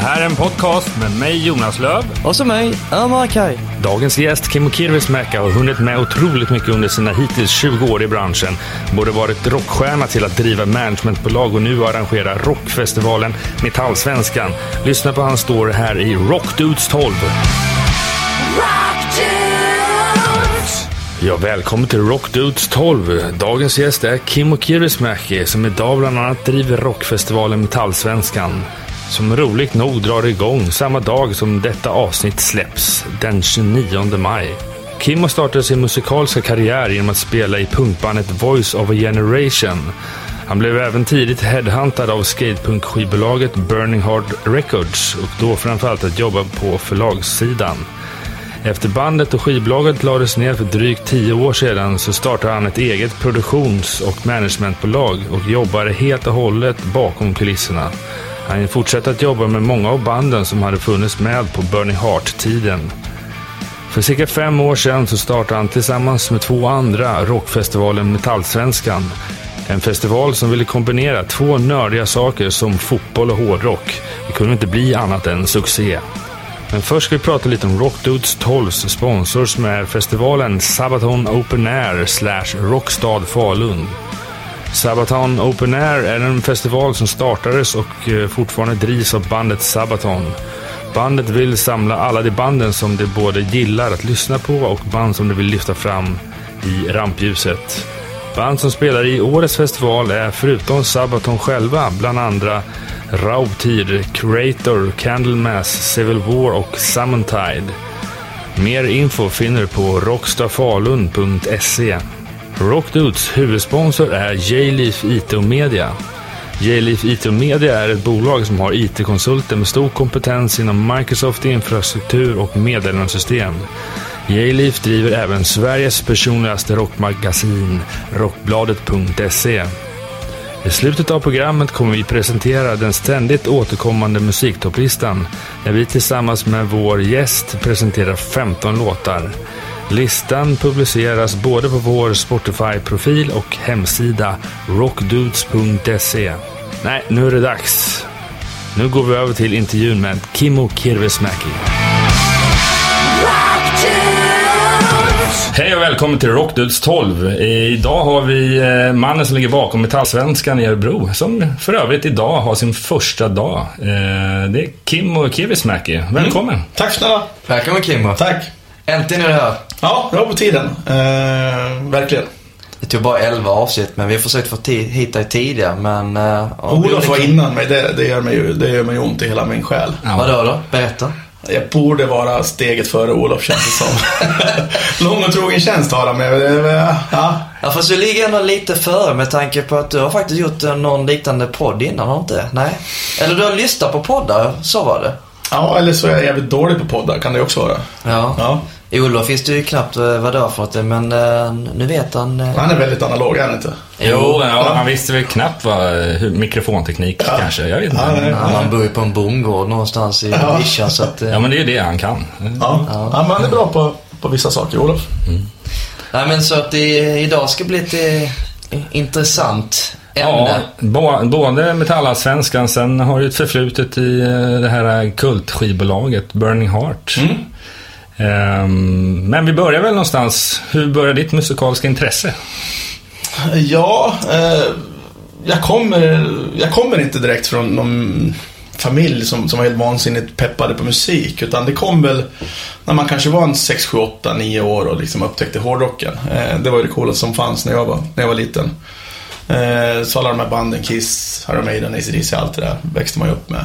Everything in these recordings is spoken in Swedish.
här är en podcast med mig Jonas Löv Och så mig, Amar Kai. Dagens gäst Kimmo Kirvesmäki har hunnit med otroligt mycket under sina hittills 20 år i branschen. Både varit rockstjärna till att driva managementbolag och nu arrangera rockfestivalen Metallsvenskan. Lyssna på hans står här i Rockdudes 12. Ja, välkommen till Rockdudes 12. Dagens gäst är Kimmo Kirvesmäki som idag bland annat driver rockfestivalen Metallsvenskan. Som roligt nog drar igång samma dag som detta avsnitt släpps, den 29 maj. Kimmo startade sin musikaliska karriär genom att spela i punkbandet Voice of a Generation. Han blev även tidigt headhuntad av skatepunk-skivbolaget Burning Heart Records och då framförallt att jobba på förlagssidan. Efter bandet och skivbolaget lades ner för drygt tio år sedan så startade han ett eget produktions och managementbolag och jobbade helt och hållet bakom kulisserna. Han fortsatte att jobba med många av banden som hade funnits med på Burning Heart-tiden. För cirka fem år sedan så startade han tillsammans med två andra rockfestivalen Metallsvenskan. En festival som ville kombinera två nördiga saker som fotboll och hårdrock. Det kunde inte bli annat än succé. Men först ska vi prata lite om Rockdudes 12 sponsor som är festivalen Sabaton Open Air slash Rockstad Falun. Sabaton Open Air är en festival som startades och eh, fortfarande drivs av bandet Sabaton. Bandet vill samla alla de banden som de både gillar att lyssna på och band som de vill lyfta fram i rampljuset. Band som spelar i årets festival är förutom Sabaton själva bland andra Raubtir, Creator, Candlemass, Civil War och Summontide. Mer info finner du på rockstafalun.se. Rockdudes huvudsponsor är J-Leaf IT och Media. J-Leaf IT och Media är ett bolag som har IT-konsulter med stor kompetens inom Microsoft infrastruktur och meddelandesystem. J-Leaf driver även Sveriges personligaste rockmagasin, rockbladet.se. I slutet av programmet kommer vi presentera den ständigt återkommande musiktopplistan där vi tillsammans med vår gäst presenterar 15 låtar. Listan publiceras både på vår Spotify-profil och hemsida rockdudes.se. Nej, nu är det dags. Nu går vi över till intervjun med Kimmo Kirvesmäki. Hej och välkommen till Rockdudes 12. Idag har vi eh, mannen som ligger bakom Metallsvenskan i Örebro, som för övrigt idag har sin första dag. Eh, det är Kimmo Kirvesmäki. Välkommen! Mm. Tack snälla. Välkommen Kimmo. Tack. Äntligen är du här. Ja, bra på tiden. Eh, verkligen. Det tog bara 11 avsnitt, men vi har försökt få hit dig tidigare, men... Uh, Olof var innan mig. Det, det, gör mig ju, det gör mig ju ont i hela min själ. Vadå då? Berätta. Jag borde vara steget före Olof känns det som. Lång och trogen tjänst har han med. Det- Ja. Ja, fast du ligger ändå lite före med tanke på att du har faktiskt gjort eh, någon liknande podd innan, har du inte? Nej? Eller du har lyssnat på poddar, så var det. ja, eller så är jag jävligt dålig på poddar. Kan det också vara. Ja. Ja. Olof visste ju knappt eh, vad det var för något, men eh, nu vet han. eh, Han är väldigt analog, är han inte? Jo, ja, han visste väl knappt vad mikrofonteknik kanske. Jag vet inte. Ja, nej. Ja, han bor ju på en bondgård någonstans i Ja. vischan så att... Ja, men det är ju det han kan. Ja. ja. men han är bra på, på vissa saker, Olof. Nej men så att det, idag ska bli ett eh, intressant Ja, ämne. bo- både Metallallsvenskan, sen har du ett förflutet i det här kultskivbolaget Burning Heart. Ehm, Ehm, men vi börjar väl någonstans. Hur började ditt musikaliska intresse? Ja, eh, jag, kommer, jag kommer inte direkt från någon familj som, som var helt vansinnigt peppade på musik. Utan det kom väl när man kanske var en 6, 7, 8, 9 år och liksom upptäckte hårdrocken. Eh, det var ju det coolaste som fanns när jag var, när jag var liten. Eh, så alla de här banden, Kiss, Iron Maiden, AC/DC, allt det där växte man ju upp med.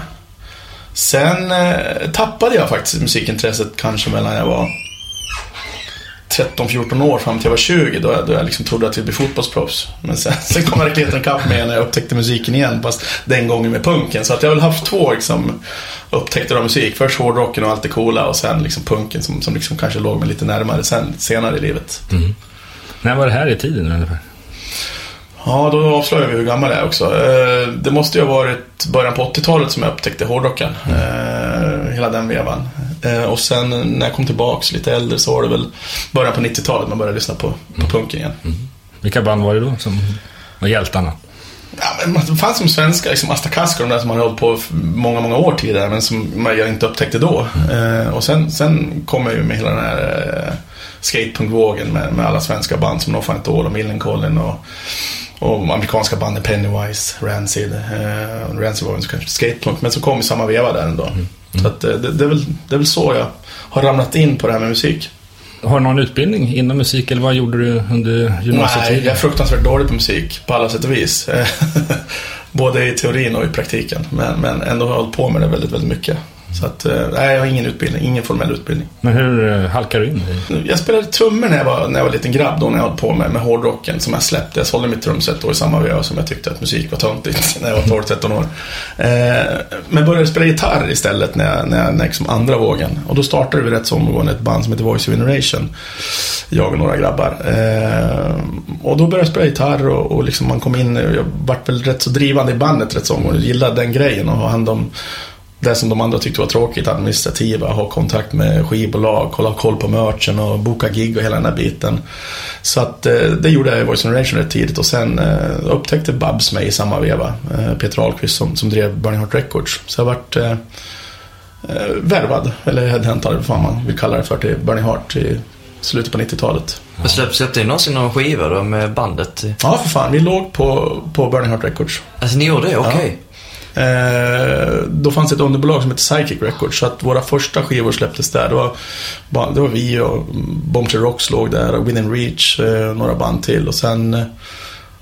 Sen eh, tappade jag faktiskt musikintresset kanske mellan jag var 13-14 år fram till jag var 20 då jag, då jag liksom trodde att jag skulle bli fotbollsproffs. Men sen, sen kom verkligheten ikapp mig när jag upptäckte musiken igen. Fast den gången med punken. Så att jag har väl haft två liksom, upptäckter av musik. Först hårdrocken och allt det coola och sen liksom punken som, som liksom kanske låg mig lite närmare sen, senare i livet. Mm. När var det här i tiden ungefär? Ja, då avslöjar vi hur gammal jag är också. Eh, Det måste ju ha varit början på 80-talet som jag upptäckte hårdrocken. Eh, Hela den vevan. Eh, Och sen när jag kom tillbaks lite äldre så var det väl början på 90-talet man började lyssna på, på punken igen. Vilka band var det då som var hjältarna? Ja, men det fanns som svenska, liksom Asta Kasko, de där som man har hållit på många, många år tidigare men som jag inte upptäckte då. Eh, och sen, sen kom jag ju med hela den här skatepunkvågen med, med alla svenska band som No All och Millencolin och, och amerikanska bandet Pennywise, Rancid. Eh, Rancid var kanske skatepunk men så kom i samma veva där ändå. Så att, eh, det, det, är väl, det är väl så jag har ramlat in på det här med musik. Har du någon utbildning inom musik eller vad gjorde du under Nej, gymnasietiden? jag är fruktansvärt dålig på musik på alla sätt och vis. Både i teorin och i praktiken. Men, men ändå har jag hållit på med det väldigt, väldigt mycket. Så att, eh, nej, jag har ingen utbildning, ingen formell utbildning. Men hur eh, halkar du in i? Jag spelade trummor när jag var, när jag var liten grabb då när jag höll på med, med hårdrocken som jag släppte. Jag sålde mitt trumset då i samma veva som jag tyckte att musik var töntigt när jag var 12-13 år. Eh, men började spela gitarr istället när jag, när jag, när liksom andra vågen. Och då startade vi rätt så omgående ett band som heter Voice of Generation. Jag och några grabbar. Eh, och då började jag spela gitarr och, och liksom man kom in, jag vart väl rätt så drivande i bandet rätt så omgående. Gillade den grejen och ha hand om det som de andra tyckte var tråkigt, administrativa, ha kontakt med skivbolag, kolla koll på merchen och boka gig och hela den här biten. Så att eh, det gjorde jag i Voice Generation rätt tidigt och sen eh, upptäckte Babs mig i samma veva. Eh, Peter Ahlqvist som, som drev Burning Heart Records. Så jag vart eh, eh, värvad, eller headhuntad, vad fan man vill kalla det för, till Burning Heart i slutet på 90-talet. Men släpp, släppte ni någonsin någon skiva då med bandet? Ja, för fan. Vi låg på, på Burning Heart Records. Alltså ni gjorde det? Okej. Eh, då fanns ett underbolag som hette Psychic Records. Så att våra första skivor släpptes där. Det var, det var vi och Bombshell Rocks låg där och Within Reach, eh, några band till. Och sen eh,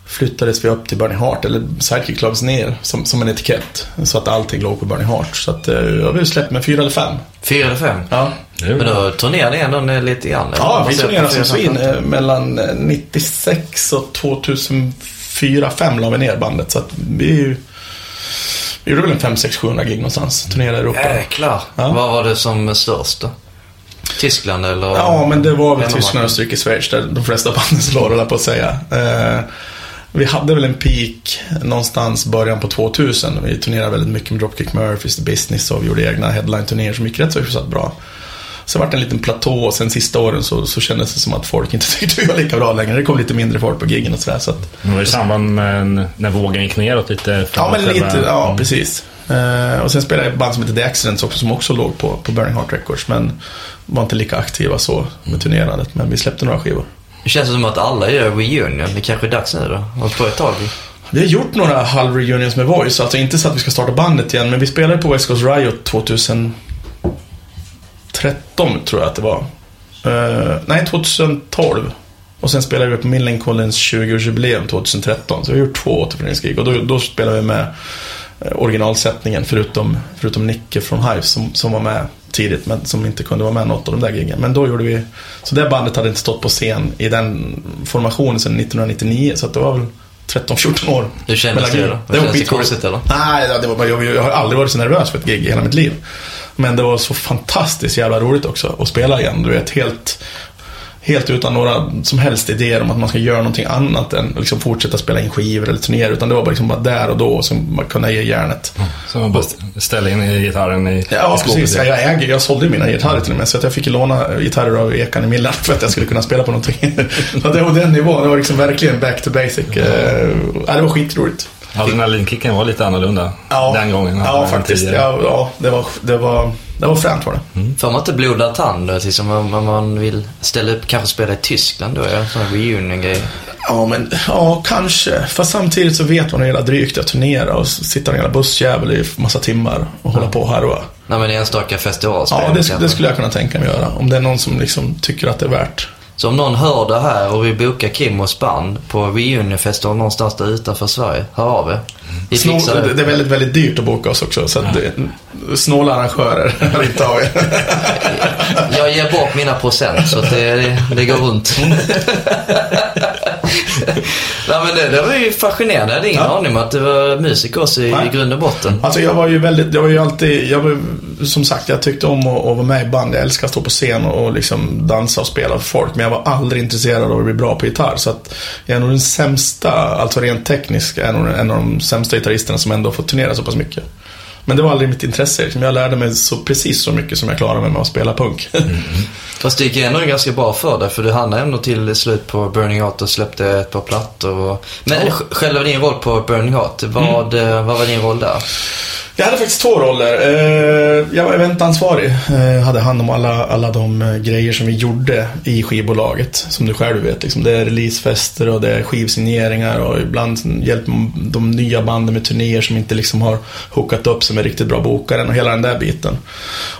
flyttades vi upp till Burning Heart, eller Psychic lades ner som, som en etikett. Så att allting låg på Burning Heart. Så att eh, jag har släppt med fyra eller fem. Fyra eller fem? Ja, Men då turnerade ni ändå ner lite grann? ja vi turnerade som svin. Eh, mellan eh, 96 och 2004-2005 la vi ner bandet. Så att vi, vi gjorde väl en 5 6 700 gig någonstans. Turnerade i Europa. Jäklar. Ja. Vad var det som störst då? Tyskland eller? Ja, men det var väl? Tyskland, Österrike, Schweiz där de flesta banden slår, höll på att säga. Eh, vi hade väl en peak någonstans början på 2000. Vi turnerade väldigt mycket med Dropkick Murphys, The Business och vi gjorde egna headline-turnéer som gick rätt så hyfsat bra. Sen var det en liten platå och sen sista åren så, så kändes det som att folk inte tyckte vi var lika bra längre. Det kom lite mindre folk på giggen och sådär. Så att, Det var i samband med när vågen gick neråt lite. ja, men lite, ja Mm. precis. Eh, och sen spelade jag ett band som heter The Accidents också som också låg på, på Burning Heart Records. Men var inte lika aktiva så med turnerandet. Men vi släppte några skivor. Det känns som att alla gör reunion. Det kanske är dags nu då? Och på ett tag. Vi har gjort några halv-reunions med Voice, alltså inte så att vi ska starta bandet igen, men vi spelade på West Coast Riot 2013 tror jag att det var. Eh, nej, 2012. Och sen spelade vi på Millencolins 20-årsjubileum 2013, så vi har gjort två återföreningsgig. Och då, då spelade vi med eh, originalsättningen, förutom, förutom Nicke från Hive som, som var med tidigt, men som inte kunde vara med något av de där giggen. Men då gjorde vi, så det bandet hade inte stått på scen i den formationen sedan 1999, så det var väl 13-14 år. Hur kändes det då? Det var det skitroligt. konstigt, eller? Nej, det var jag, jag har aldrig varit så nervös för ett gig i hela mitt liv. Men det var så fantastiskt jävla roligt också att spela igen. Du vet, helt, helt utan några som helst idéer om att man ska göra någonting annat än liksom fortsätta spela in skivor eller turnera. Utan det var bara, liksom bara där och då som man kunde ge järnet. Så man bara ställa in gitarren i, Ja, i skåpet. precis. Jag, jag, äger, jag sålde mina gitarrer till och med. Så att jag fick låna gitarrer av Ekan i Millan för att jag skulle kunna spela på någonting. så det var den nivån. Det var liksom verkligen back to basic. Eh, ja, det var skitroligt. Adrenalinkicken var lite annorlunda den gången. Ja, faktiskt. Ja, ja, det var, det var, det var fränt var det. Får man inte blodad tand då? Tills man, man- man vill ställa upp, kanske spela i Tyskland då? Ja, sån här reunion-grej. Ja, men ja, kanske. Fast samtidigt så vet man hur jävla drygt det är att turnera och sitta i en jävla bussjävel i massa timmar och hålla på och harva. Nej men enstaka festivalspel Ja, det, det skulle jag kunna tänka mig göra. Om det är någon som liksom tycker att det är värt. Så om någon hör det här och vill boka Kimmos band på reunionfestival någonstans där utanför Sverige, hör av er. Vi Snål, det, det. är väldigt, väldigt dyrt att boka oss också. Så att det, snåla arrangörer inte av er. Jag ger bort mina procent så att det, det, det går runt. Nej men det, det var ju fascinerande. Jag hade ingen Ja. aning om att du var musiker också i, Nej. grund och botten. Alltså jag var ju väldigt, jag var ju alltid, jag var, som sagt jag tyckte om att, att vara med i band. Jag älskar att stå på scen och, liksom dansa och spela för folk. Men jag var aldrig intresserad av att bli bra på gitarr. Så att jag är nog den sämsta, alltså rent tekniskt, en av de sämsta gitarristerna som ändå fått turnera så pass mycket. Men det var aldrig mitt intresse. Liksom. Jag lärde mig så precis så mycket som jag klarade mig med att spela punk. Fast det gick ändå ganska bra för dig för du hann ändå till slut på Burning Heart och släppte ett par plattor. Och... Men Ja. sj- själva din roll på Burning Heart, vad, eh, vad var din roll där? Jag hade faktiskt två roller. Eh, jag var eventansvarig. Jag Hade hand om alla, alla de eh, grejer som vi gjorde i skivbolaget. Som du själv vet. Liksom. Det är releasefester och det är skivsigneringar och ibland hjälper de nya banden med turnéer som inte liksom har hookat upp sig med riktigt bra bokaren och hela den där biten.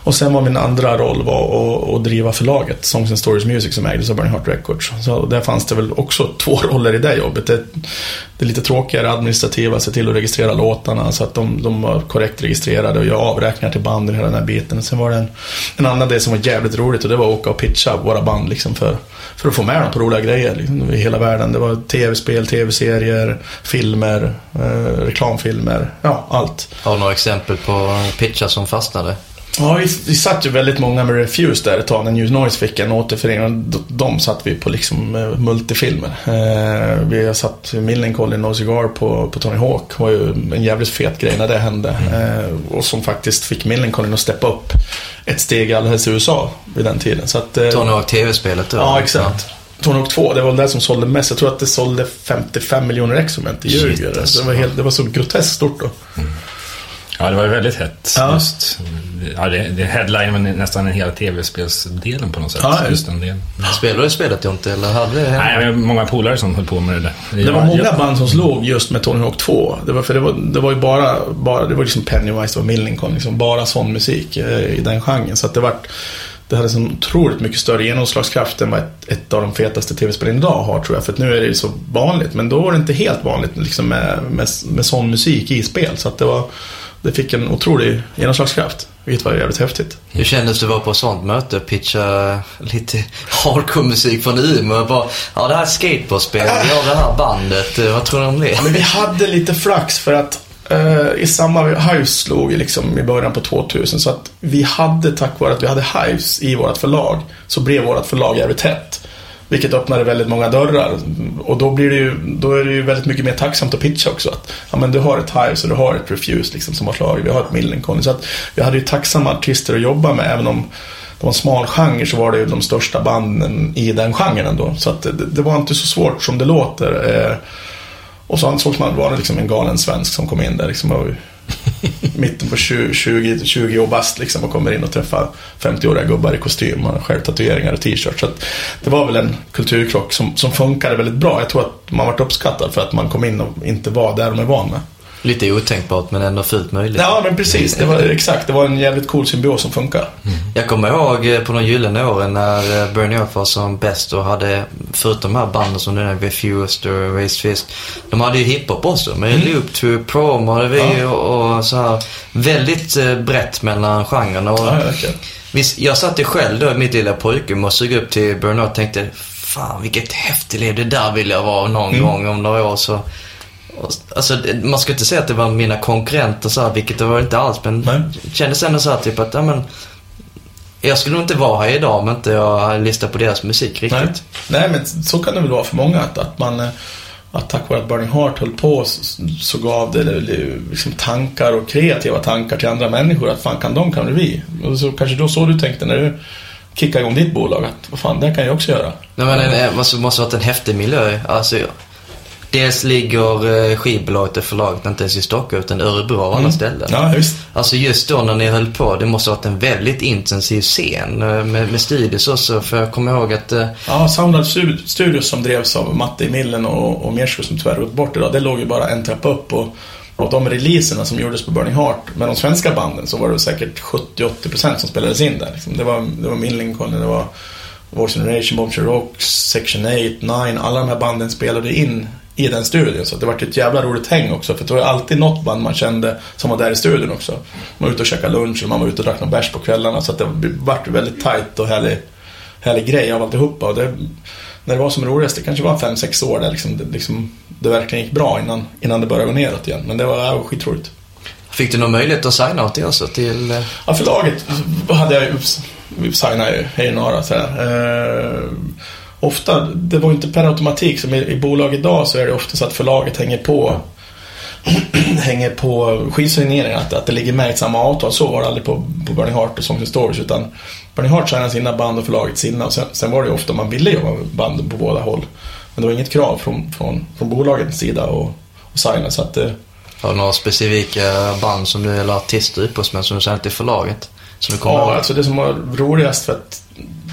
Och sen var min andra roll var att, att driva förlaget, Songs and Stories Music som ägdes av Burning Heart Records. Så där fanns det väl också två roller i det jobbet. Det, det lite tråkigare administrativa, se till att registrera låtarna så att de, de var korrekt registrerade och göra avräkningar till banden, hela den här biten. Sen var det en, en annan del som var jävligt roligt och det var att åka och pitcha våra band liksom för, för att få med dem på roliga grejer liksom, i hela världen. Det var tv-spel, tv-serier, filmer, eh, reklamfilmer, ja allt. Har du några exempel på pitchar som fastnade? Ja, vi, vi satt ju väldigt många med Refuse där ett tag när News Noise fick en återförening. Och de satt vi på liksom eh, multifilmer. Eh, vi har satt Millencolin No Cigar på, på Tony Hawk. var ju en jävligt fet grej när det hände. Eh, och som faktiskt fick Millencolin att steppa upp ett steg alldeles i USA vid den tiden. Så att, eh, Tony Hawk TV-spelet då? Ja, exakt. Tony Hawk 2, det var det som sålde mest. Jag tror att det sålde 55 miljoner ex om jag inte ljuger. alltså. Det var, helt, det var så groteskt stort då. Ja, det var ju väldigt hett. Ja. Just, ja, det, det headline nästan en hela tv-spelsdelen på något sätt. Ja, just den delen. Spelade du spelet inte eller hade det Nej, jag har många polare som höll på med det där. Det var Jag- många jag- band som slog just med Tony Hawk 2. Det var, för det var, det var ju bara, bara det var liksom Pennywise, var Millencolin, liksom bara sån musik eh, i den genren. Så att det var det hade så otroligt mycket större genomslagskraft än vad ett, ett av de fetaste tv-spelen idag har tror jag. För att nu är det ju så vanligt. Men då var det inte helt vanligt liksom med, med, med sån musik i spel. Så att det var, det fick en otrolig genomslagskraft. Vilket var jävligt häftigt. Hur kändes det att vara på ett sånt möte? Pitcha lite hardcore-musik från Umeå bara, ja det här är ett skateboardspel, vi har det här bandet, eh, vad tror du om det? Ja, men vi hade lite flax för att eh, i samma Hives slog liksom i början på 2000 så att vi hade tack vare att vi hade Hives i vårt förlag så blev vårt förlag jävligt hett. Vilket öppnade väldigt många dörrar. Och då, blir det ju, då är det ju väldigt mycket mer tacksamt att pitcha också. Att, ja, men du har ett Hives och du har ett Refuse liksom, som har slagit. Vi har ett Millencolin. Så att vi hade ju tacksamma artister att jobba med. Även om det var en smal genre så var det ju de största banden i den genren ändå. Så att det, det var inte så svårt som det låter. Eh, och så ansågs man vara liksom en galen svensk som kom in där. Liksom, och mitten på 20, 20, 20 år bast liksom, och kommer in och träffar 50-åriga gubbar i kostym. och självtatueringar själv tatueringar och t-shirt. Så att det var väl en kulturkrock som, som funkade väldigt bra. Jag tror att man varit uppskattad för att man kom in och inte var där de är van med. Lite otänkbart men ändå fullt möjligt. Ja, men precis. Det var exakt. Det var en jävligt cool symbios som funkar. Jag kommer ihåg eh, på de gyllene åren när eh, Bernie Earth var som bäst och hade, förutom de här banden som nu är Refused och Raised Fist, de hade ju hiphop också med Loop to Prom hade vi Mm. Ja. och, och så här väldigt eh, brett mellan genrerna. Och Ja, visst, jag satt ju själv då i mitt lilla pojkrum och såg upp till Bernie Earth och tänkte Fan vilket häftigt liv, det där vill jag vara någon Mm. gång om några år så Alltså, det- man ska inte säga att det var mina konkurrenter så här, vilket det var inte alls, men Nej. kändes ändå så här typ att, ja men jag skulle nog inte vara här idag om inte jag lyssnat på deras musik riktigt. Nej. Nej, men så kan det väl vara för många. Att, att man... eh, Att tack vare att Burning Heart höll på så, så gav det liksom tankar och kreativa tankar till andra människor. Att fan kan de kan väl vi. Och så kanske då så du tänkte när du kickade igång ditt bolag. Att vad fan, det kan jag också göra. Nej, men det måste, måste ha varit en häftig miljö. Alltså, dels ligger eh, skivbolaget och förlaget inte ens i Stockholm utan Örebro av alla ställen. Ja, visst. Alltså just då när ni höll på, det måste ha varit en väldigt intensiv scen eh, med, med studios också. För jag kommer ihåg att eh, Ja, Soundlab Stu- Studios som drevs av Matte i Millen och, och Mersjö som tyvärr gått bort idag. Det låg ju bara en trappa upp. Och, och de releaserna som gjordes på Burning Heart med de svenska banden så var det säkert 70-80% som spelades in där. Liksom. Det var, det var Millencolin, det var Voice Generation, Bob Rocks, Section 8, 9. Alla de här banden spelade in i den studion. Så det var ett jävla roligt häng också. För det var ju alltid något band man kände som var där i studion också. Man var ute och käkade lunch och man var ute och drack någon bärs på kvällarna. Så det vart väldigt tight och härlig, härlig grej av alltihopa. Och det, när det var som roligast, det kanske var 5-6 år där liksom, det, liksom, det verkligen gick bra innan, innan det började gå neråt igen. Men det var, det var skitroligt. fick du någon möjlighet att signa till oss? Till, eh, Ja, förlaget hade jag ju, signade ju Hej Nara sådär. Eh, ofta, det var inte per automatik som i, i bolag idag så är det ofta så att förlaget hänger på hänger på skivsigneringen, att, att det ligger med i samma avtal. Så var det aldrig på, på Burning Heart och Songs and Stories. Utan Burning Heart signade sina band och förlaget sina. Och sen, sen var det ju ofta man ville jobba med banden på båda håll. Men det var inget krav från, från, från bolagets sida och, och signa. Så att, eh, Har du några specifika band som du, eller artister med som du säger till förlaget? Som du kommer Ja, ihåg? alltså det som var roligast för att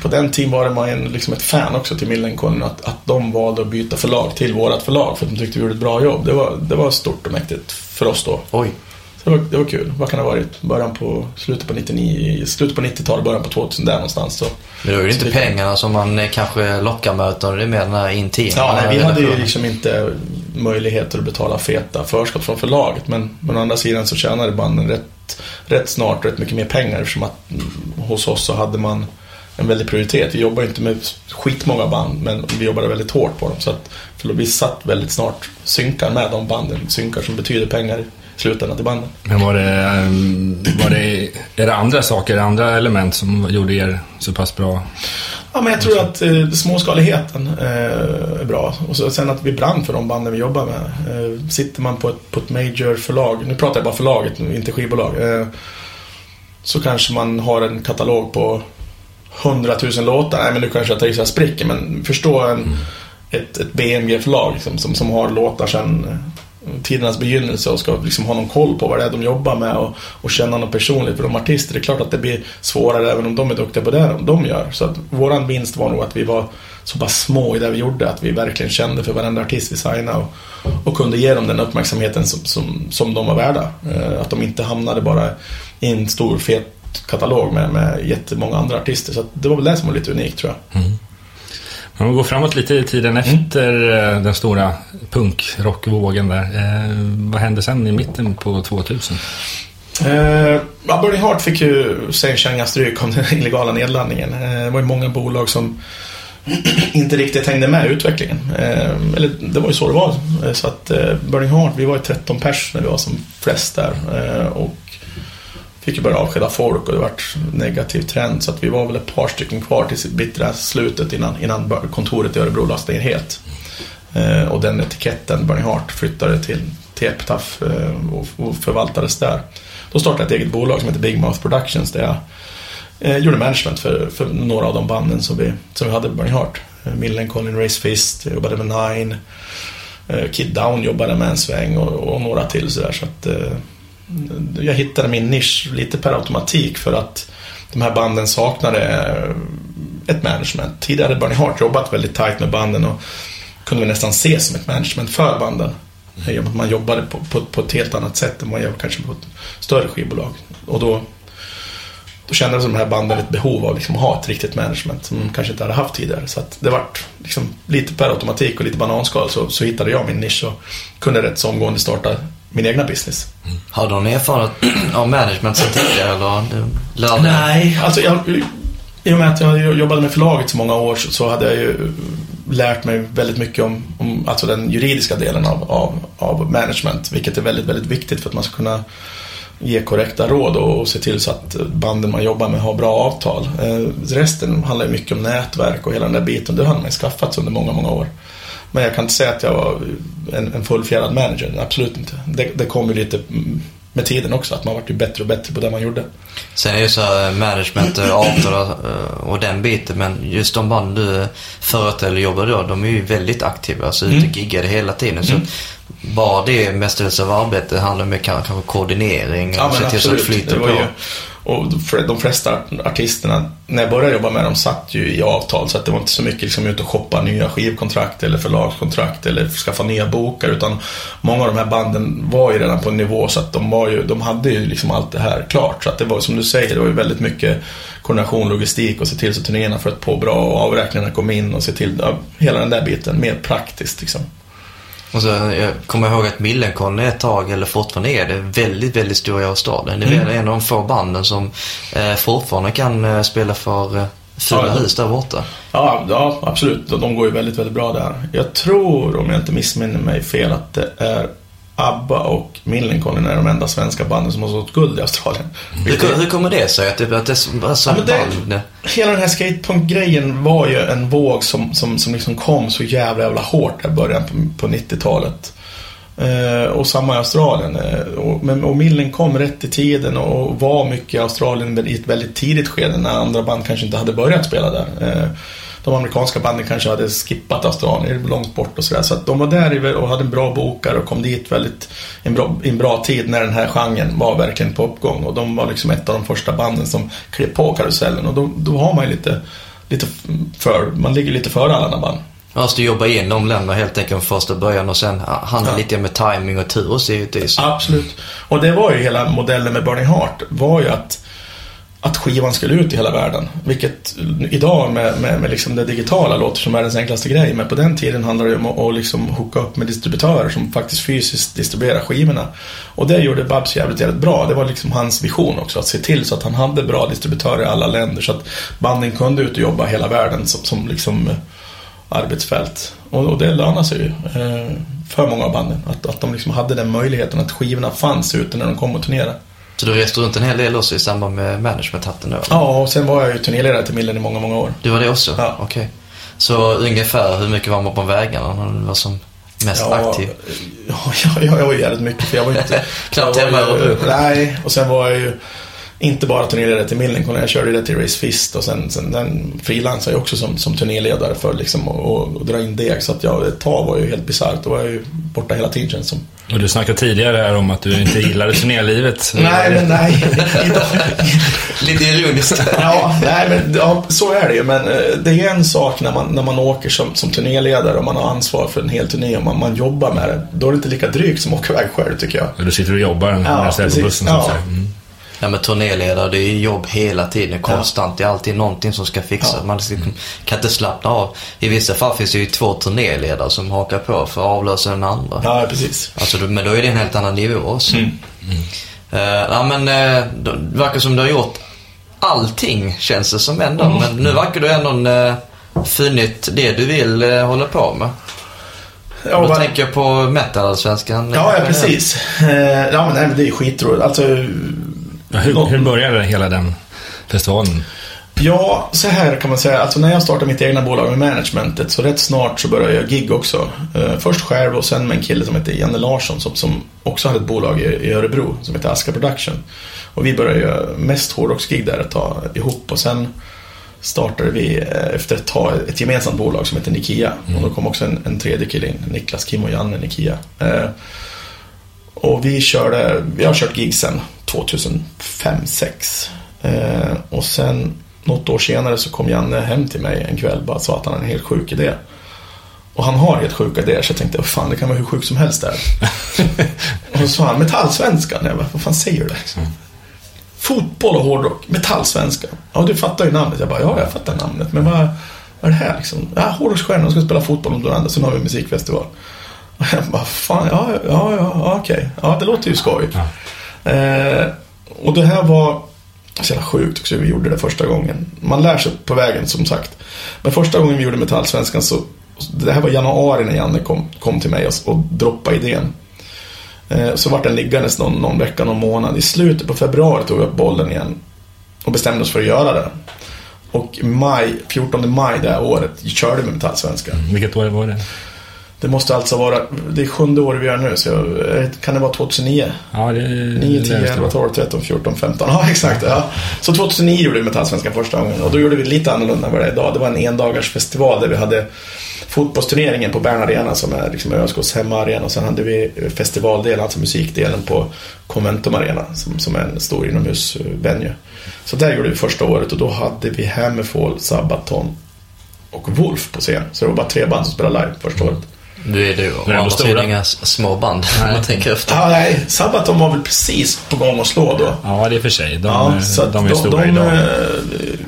på den tiden var det man en, liksom ett fan också till Millencolin att, att de valde att byta förlag till vårat förlag för att de tyckte vi gjorde ett bra jobb. Det var, det var stort och mäktigt för oss då. Oj. Så det var, det var kul. Vad kan det ha varit? Början på, slutet på 99, slutet på 90-talet, början på 2000 där någonstans. Så. Men då är det inte pengarna som man eh, kanske lockar med utan det är mer den här intima Ja, nej, vi hade ju liksom inte möjligheter att betala feta förskott från förlaget. Men, men å andra sidan så tjänade banden rätt, rätt snart rätt mycket mer pengar eftersom att mm, hos oss så hade man en väldig prioritet. Vi jobbade inte med skitmånga band men vi jobbade väldigt hårt på dem. Så att för vi satt väldigt snart synkar med de banden. Synkar som betyder pengar i slutändan till banden. Men var det, ehm, var det, är det andra saker, andra element som gjorde er så pass bra? Ja, men jag tror att eh, småskaligheten eh, är bra. Och så, sen att vi brann för de banden vi jobbar med. Eh, sitter man på ett, på ett major förlag, nu pratar jag bara förlaget, inte skivbolag. Eh, så kanske man har en katalog på 100 000 låtar. Nej, men nu kanske jag tar i så jag spricker. Men förstå en, ett, ett BMG-förlag liksom, som, som har låtar sedan eh, tidernas begynnelse och ska liksom ha någon koll på vad det är de jobbar med och, och känna något personligt för de artister. Det är klart att det blir svårare även om de är duktiga på det de gör. Så att våran vinst var nog att vi var så pass små i det vi gjorde att vi verkligen kände för varenda artist vi signade och, och kunde ge dem den uppmärksamheten som, som, som de var värda. Eh, att de inte hamnade bara i en stor fet katalog med, med jättemånga andra artister. Så det var väl det som var lite unikt tror jag. Om vi går framåt lite i tiden efter eh, den stora punkrockvågen där. Eh, vad hände sen i mitten på 2000? Eh, Burning Heart fick ju sig en känga stryk om den illegala nedladdningen. Eh, det var ju många bolag som inte riktigt hängde med i utvecklingen. Eh, eller det var ju så det var. Eh, Så att eh, Burning Heart, vi var ju 13 pers när vi var som flest där. Eh, och fick ju börja avskeda folk och det vart negativ trend. Så att vi var väl ett par stycken kvar till bittra slutet innan, innan kontoret i Örebro lades ner helt. Eh, och den etiketten, Burning Heart, flyttade till, till eh, och, och förvaltades där. Då startade jag ett eget bolag som heter Big Mouth Productions där jag eh, gjorde management för, för några av de banden som vi, som vi hade på Burning Heart. Eh, Millencolin, Race Fist, jag jobbade med Nine. Eh, Kid Down jobbade med en sväng och, och några till sådär. Så att, eh, jag hittade min nisch lite per automatik för att de här banden saknade eh, ett management. Tidigare hade Burning Heart jobbat väldigt tight med banden och kunde vi nästan se som ett management för banden. Att Man jobbade på, på, på ett helt annat sätt än man gör kanske på ett större skivbolag. Och då, då kände de här banden ett behov av liksom att ha ett riktigt management som de kanske inte hade haft tidigare. Så det vart liksom lite per automatik och lite bananskal så, så hittade jag min nisch och kunde rätt så omgående starta min egna business. Har du någon erfarenhet av management sen tidigare eller lärde? Nej, alltså jag, i och med att jag jobbade med förlaget så många år så, så hade jag ju lärt mig väldigt mycket om, om alltså den juridiska delen av, av, av management. Vilket är väldigt, väldigt viktigt för att man ska kunna ge korrekta råd och, och se till så att banden man jobbar med har bra avtal. Eh, resten handlar ju mycket om nätverk och hela den där biten. Det har man ju skaffat under många, många år. Men jag kan inte säga att jag var en, en fullfjädrad manager, absolut inte. Det, det kom ju lite med tiden också, att man vart ju bättre och bättre på det man gjorde. Sen är det ju så här management, eh, avtal eh, och den biten. Men just de band du företräder eller jobbar då, de är ju väldigt aktiva. Alltså ute och giggade hela tiden. Så bara det mestadels av arbete handlar om kanske koordinering och se till så att det flyter på. ju, och de flesta artisterna, när jag började jobba med dem, satt ju i avtal. Så att det var inte så mycket liksom ut och shoppa nya skivkontrakt eller förlagskontrakt eller skaffa nya bokar. Utan många av de här banden var ju redan på en nivå så att de, var ju, de hade ju liksom allt det här klart. Så att det var som du säger, det var ju väldigt mycket koordination, logistik och se till så turnéerna flöt på bra och avräkningarna kom in och se till ja, hela den där biten mer praktiskt liksom. Och så, jag kommer ihåg att Millencolin ett tag, eller fortfarande är det, väldigt, väldigt stor i Australien. Det är Mm. en av de få banden som eh, fortfarande kan eh, spela för eh, Ja, ja. hus där borta. Ja, ja, absolut. De går ju väldigt, väldigt bra där. Jag tror, om jag inte missminner mig fel, att det är ABBA och Millencolin är de enda svenska banden som har sålt guld i Australien. Hur, hur kommer det sig att det, att det är så Ja, band? Hela den här skatepunk-grejen var ju en våg som, som, som liksom kom så jävla jävla hårt i början på, på 90-talet. Eh, och samma i Australien. Eh, och, men, och Millen kom rätt i tiden och var mycket i Australien i ett väldigt tidigt skede när andra band kanske inte hade börjat spela där. Eh, de amerikanska banden kanske hade skippat Australien långt bort och sådär. Så att de var där och hade en bra bokare och kom dit väldigt en bra, en bra tid när den här genren var verkligen på uppgång. Och de var liksom ett av de första banden som klev på karusellen. Och då, då har man ju lite, lite för, man ligger lite före alla andra band. Man måste jobba in de länderna helt enkelt från första början och sen handla ja. lite med timing och tur och givetvis. Absolut. Och det var ju hela modellen med Burning Heart. var ju att att skivan skulle ut i hela världen. Vilket idag med, med, med liksom det digitala låter som världens enklaste grej. Men på den tiden handlade det om att, att liksom hooka upp med distributörer som faktiskt fysiskt distribuerar skivorna. Och det gjorde Babs jävligt, jävligt bra. Det var liksom hans vision också. Att se till så att han hade bra distributörer i alla länder. Så att banden kunde ut och jobba hela världen som, som liksom eh, arbetsfält. Och, och det lönar sig ju eh, för många av banden. Att, att de liksom hade den möjligheten att skivorna fanns ute när de kom och turnerade. Så du reste runt en hel del också i samband med management-hatten då? Ja, och sen var jag ju turnéledare till Millen i många, många år. Du var det också? Ja. Okej. Okay. Så ungefär hur mycket var man på vägarna när du var som mest ja, aktiv? Ja, ja, jag var jävligt mycket för jag var inte... Knappt hemma i Nej, och sen var jag ju inte bara turnéledare till Millencolin, jag körde det till Race Fist och sen, sen den frilansade jag också som, som turnéledare för liksom att dra in deg. Så att jag, ett tag var ju helt bisarrt, då var jag ju borta hela tiden känns som. Och du snackade tidigare här om att du inte gillade turnélivet. nej, men nej. Lite ironiskt. ja, nej, men ja, så är det ju. Men eh, det är en sak när man, när man åker som, som turnéledare och man har ansvar för en hel turné och man, man jobbar med det. Då är det inte lika drygt som att åka iväg själv tycker jag. Och du sitter och jobbar när du på bussen. Ja. Mm. Ja men turnéledare, det är jobb hela tiden, konstant. Ja. Det är alltid någonting som ska fixas. Ja. Man kan inte slappna av. I vissa fall finns det ju två turnéledare som hakar på för att avlösa den andra. Ja, precis. Alltså, men då är det en helt annan nivå också. Mm. Mm. Uh, ja men uh, det verkar som du har gjort allting känns det som ändå. Mm. Men nu verkar du ändå uh, funnit det du vill uh, hålla på med. Ja, då vad... tänker jag på metal-svenskan. Ja, ja, precis. ja, men, nej, men det är skitroligt. Alltså, Ja, hur, hur började hela den festivalen? Ja, så här kan man säga. Alltså när jag startade mitt egna bolag med managementet så rätt snart så började jag gig också. Uh, först själv och sen med en kille som heter Janne Larsson som, som också hade ett bolag i, Örebro som heter Aska Production. Och vi började göra mest hårdrocksgig där ett tag ihop och sen startade vi eh, efter ett tag ett gemensamt bolag som heter Nikia. Mm. Och då kom också en, en tredje kille in, Niklas, Kim och Janne Nikia. Och vi körde, vi har kört gig sen 2005-2006. Eh, och sen något år senare så kom Janne hem till mig en kväll och sa att han hade en helt sjuk idé. Och han har helt sjuka idéer så jag tänkte, fan det kan vara hur sjukt som helst där. och så sa han, metallsvenskan. Jag bara, vad fan säger du? Mm. Fotboll och hårdrock, metallsvenskan. Ja, du fattar ju namnet. Jag bara, ja jag fattar namnet. Men vad, vad är det här liksom? Ja, hårdrocksstjärnor ska spela fotboll om några andra. Sen har vi musikfestival. Och jag bara, fan, ja, ja, ja, okej. Ja, det låter ju skoj. Ja. Eh, och det här var så jävla sjukt också vi gjorde det första gången. Man lär sig på vägen som sagt. Men första gången vi gjorde Metallsvenskan så det här var januari när Janne kom, kom till mig och, och droppade idén. Eh, så vart den liggandes någon, någon vecka, någon månad. I slutet på februari tog vi upp bollen igen och bestämde oss för att göra det. Och maj, 14 maj det här året körde vi Metallsvenskan. Mm, vilket år var det? Det måste alltså vara, det är sjunde året vi gör nu, så jag, kan det vara 2009? Ja, det är 9, 10, 11, 12, 13, 14, 15. Ja, exakt. Ja. Så 2009 gjorde vi Metallsvenskan första gången och då gjorde vi lite annorlunda än vad det är idag. Det var en endagars festival där vi hade fotbollsturneringen på Bern Arena som är liksom ÖSKs hemmaarena och sen hade vi festivaldelen, alltså musikdelen på Conventum Arena som, som är en stor inomhusvenue. Så där gjorde vi första året och då hade vi Hammerfall, Sabaton och Wolf på scen. Så det var bara tre band som spelade live första året. Nu är du och andra sidan inga små band om man tänker efter. Ja, nej. Sabaton var väl precis på gång att slå då. Ja, det är för sig. De, ja, de är de, stora de, idag.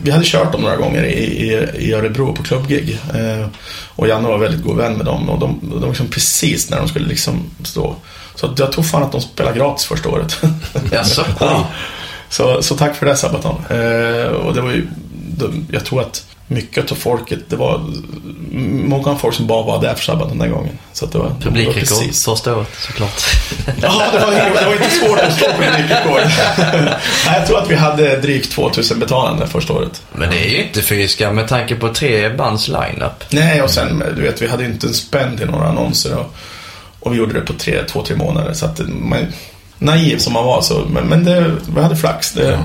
Vi hade kört dem några gånger i, i, i Örebro på klubbgig. Eh, och Janne var väldigt god vän med dem. Och de, de liksom precis när de skulle liksom stå. Så jag tror fan att de spelade gratis första året. Jaså? ja. så, så tack för det Sabaton. Eh, och det var ju, jag tror att mycket av folket, det var många folk som bara var där för sabbat den där gången. Så det var, Publikrekord första året såklart. ja, det var, det var inte svårt att slå publikrekord. jag tror att vi hade drygt 2000 betalande första året. Men det är ju inte fysiska med tanke på tre bands line-up. Nej, och sen du vet, vi hade inte en spänn till några annonser. Och, Och vi gjorde det på tre, två, tre månader. Så att man, naiv som man var så, men, men det, vi hade flax. Det,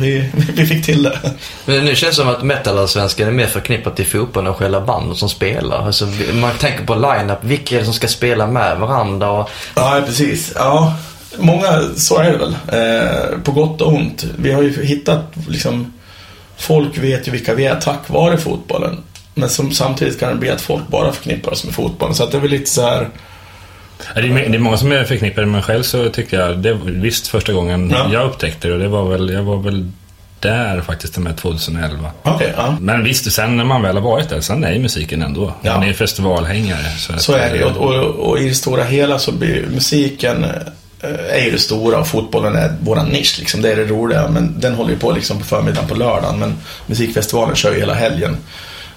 vi, vi fick till det. Men nu känns det som att metalallsvenskan är mer förknippat till fotbollen än själva bandet som spelar. Alltså, man tänker på line-up, vilka är det som ska spela med varandra? Och... Ja, precis. Ja, många, så är det väl. Eh, på gott och ont. Vi har ju hittat liksom, folk vet ju vilka vi är tack vare fotbollen. Men som, samtidigt kan det bli att folk bara förknippar oss med fotbollen. Så att det är väl lite så här Det är, det är många som är förknippade, men själv så tyckte jag, det visst första gången Ja. jag upptäckte det och det var väl, jag var väl där faktiskt med 2011. Okej, ja. Men visst, sen när man väl har varit där, sen är musiken ändå. Ja. Man är festivalhängare. Så, Så är det och, och, och i det stora hela så blir musiken eh, är ju det stora och fotbollen är våran nisch. Liksom. Det är det roliga. Men den håller ju på liksom på förmiddagen på lördagen. Men musikfestivalen kör ju hela helgen.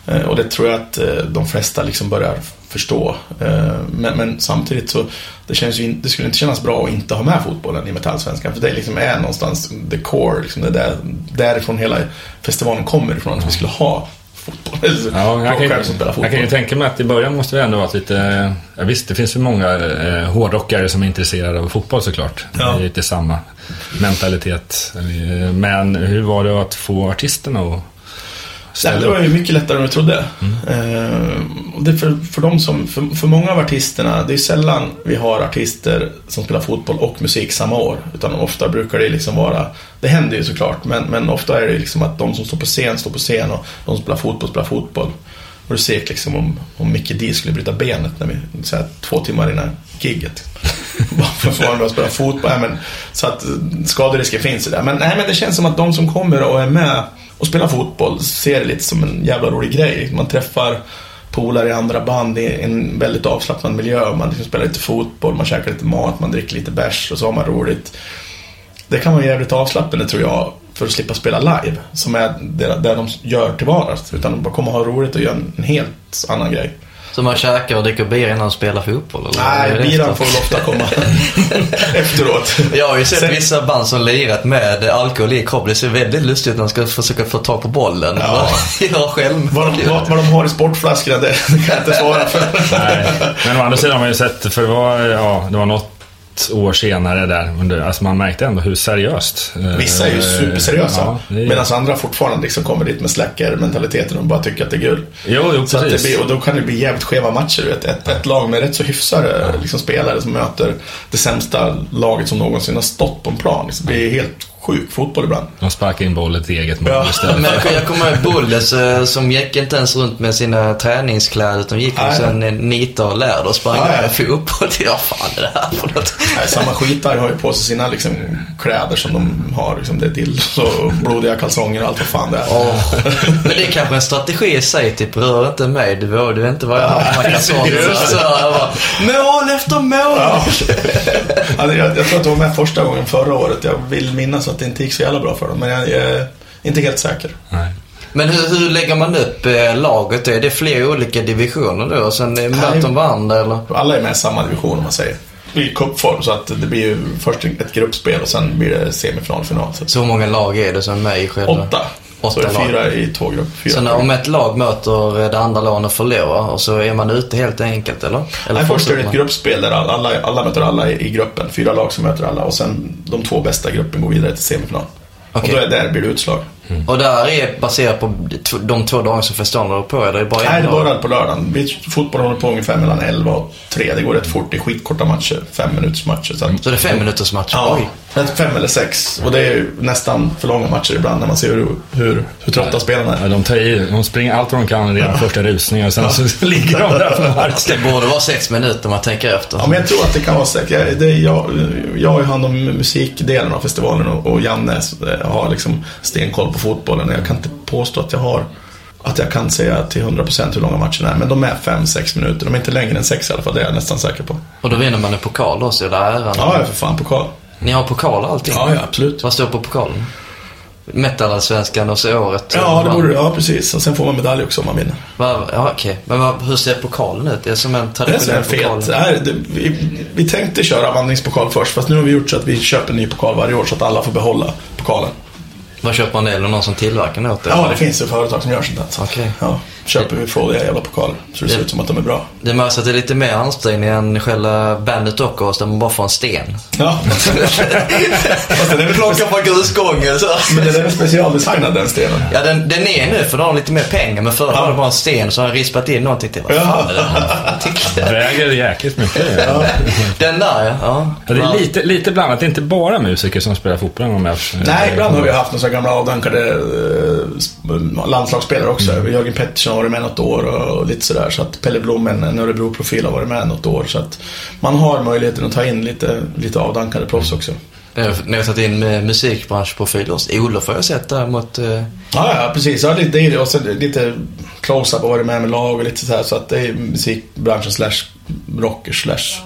Eh, Och det tror jag att eh, de flesta liksom börjar förstå. Eh, Men, men samtidigt så det, känns ju det skulle inte kännas bra att inte ha med fotbollen i Metallsvenskan. För det liksom är någonstans the core. Liksom det där, därifrån hela festivalen kommer ifrån. Att vi skulle ha fotboll. Ja, jag kan, spelar jag fotboll. kan ju tänka mig att i början måste det ändå vara lite... Ja, visst, det finns ju många eh, hårdrockare som är intresserade av fotboll såklart. Ja. Det är lite samma mentalitet. Eh, Men hur var det att få artisterna att Ställa det var ju mycket lättare än jag trodde. Eh, och det för, för, de som, för, för många av artisterna, det är sällan vi har artister som spelar fotboll och musik samma år. Utan ofta brukar det liksom vara, det händer ju såklart, men, men ofta är det liksom att de som står på scen står på scen och de som spelar fotboll spelar fotboll. Och du ser liksom om, om Mickey D skulle bryta benet när vi, så här, två timmar innan gigget. Varför får han då spela fotboll? Nej, men, så att eh, skaderisken finns ju där. Men, nej, men det känns som att de som kommer och är med och spela fotboll ser det lite som en jävla rolig grej. Man träffar polare i andra band i en väldigt avslappnad miljö. Man liksom spelar lite fotboll, man käkar lite mat, man dricker lite bärs och så har man roligt. Det kan vara jävligt avslappnande tror jag för att slippa spela live. Som är det, det de gör till vardags. Utan de bara kommer ha roligt och göra en, en helt annan grej. Så man käkar och dricker bira innan man spelar fotboll? Eller? Nej, biran får väl ofta komma efteråt. Jag har ju sett Sen- vissa band som lirat med alkohol i kroppen. Det ser väldigt lustigt ut när de ska försöka få tag på bollen. Ja. Göra själv. Vad de, vad, vad de har i sportflaskorna, det kan jag inte svara för. Nej. Men å andra sidan har man ju sett, för det var, ja, det var något år senare där, under, alltså man märkte ändå hur seriöst. eh, Vissa är ju superseriösa. Ja, är- Medan andra fortfarande liksom kommer dit med släcker-mentaliteten och bara tycker att det är kul. Jo, jo Så precis. blir, och då kan det bli jävligt skeva matcher. Vet. Ett, ett lag med rätt så hyfsade liksom, spelare som möter det sämsta laget som någonsin har stått på en plan. Liksom, Det blir helt sjuk fotboll ibland. De sparkar in bollen till eget mål Ja. istället. Men jag, jag kommer ihåg Bulles eh, som gick inte ens runt med sina träningskläder utan gick Nej. liksom en nita och läder och sprang ja. med fotboll. Ja, fan är det här för något? Nej, samma skitar har ju på sig sina liksom, kläder som de har. Liksom, det är dildos och blodiga kalsonger och allt vad fan det är. Åh. Men det är kanske en strategi i sig, typ rör inte mig, du, vet- du vet inte vad jag har på kalsonger. Så bara, mål efter mål! Ja. Ja, jag, jag tror att de var med första gången förra året. Jag vill minnas att det inte gick så jävla bra för dem. Men jag, jag är inte helt säker. Nej. Men hur, hur lägger man upp eh, laget? Är det fler olika divisioner då? Och sen möter de varandra eller? Alla är med i samma division om man säger. I cupform så att det blir ju först ett gruppspel och sen blir det semifinal, final. Så Så hur många lag är det som är med i själva? åtta. Åtta så det lag. fyra i två grupper. Fyra Så när, om ett lag möter eh, det andra laget och förlorar och så är man ute helt enkelt eller? eller Nej, först är det ett gruppspel där alla, alla möter alla i i gruppen. Fyra lag som möter alla och sen de två bästa i gruppen går vidare till semifinal. Okej. Och då är där blir det utslag. Och där är baserat på de två dagar som festivalen håller på eller är det bara en Nej, det dag? börjar på lördagen. Fotboll håller på ungefär mellan 11 och 3. Det går rätt fort. Det är skitkorta matcher. Fem minuters matcher. Så att, Så det är fem minuters match? Ja, Oj. fem eller sex. Och det är ju nästan för långa matcher ibland när man ser hur, hur, hur trötta spelarna Ja, är. de tar i, de springer allt vad de kan redan första rusningen och sen så ligger de där på marken. Det borde vara sex minuter om man tänker efter. Ja, men jag tror att det kan vara säkert. Jag, det är jag, jag har ju hand om musikdelen av festivalen och, och Janne eh, har liksom stenkoll på fotbollen. Jag kan inte påstå att jag har att jag kan säga till 100% hur långa matcherna är. Men de är 5-6 minuter. De är inte längre än 6 i alla fall. Det är jag nästan säker på. Och då vinner man en pokal också, eller äran? Ja, är för fan pokal. Ni har pokal och allting? Ja, ja, absolut. Vad står på pokalen? Metalallsvenskan och så året? Ja, det borde Ja, precis. Och sen får man medalj också om man vinner. Va, ja, okej. Men vad, hur ser pokalen ut? Det är som en Det är så traditionell pokal? fet. Nej, det, vi, vi tänkte köra vandringspokal först, fast nu har vi gjort så att vi köper en ny pokal varje år så att alla får behålla pokalen. Vad köper man det? Eller någon som tillverkar det? Ja, det finns ju företag som gör sånt där. Okej. Ja. Köper vi fåliga jävla pokaler. Så det ser Ja. ut som att de är bra. Det märks att det är lite mer ansträngning än själva bandet Dockers där man bara får en sten. Ja. Fast den är väl Plocka på grusgången så. Men den är väl specialdesignad den stenen. Ja, den, den är nu för de har lite mer pengar. Men förr Ja. var det bara en sten så har jag rispat in någonting till. Vad fan är det här? Väger jäkligt mycket. Den där ja. ja. Ja, det är lite, lite blandat. Det är inte bara musiker som spelar fotboll. Om jag, Nej, ibland har vi haft några gamla avdankade eh, sp- landslagsspelare också. Jörgen Pettersson varit med något år och lite sådär. Så att Pelle Blom, en Örebro-profil, har varit med något år. Så att man har möjligheten att ta in lite, lite avdankade proffs också. Nu har tagit in med musikbranschprofiler. Olof har jag sett däremot. Eh, Ja, ja precis. Ja, lite, det. Och så lite close-up och varit med med lag och lite så här. Så att det är musikbranschen slash rockers slash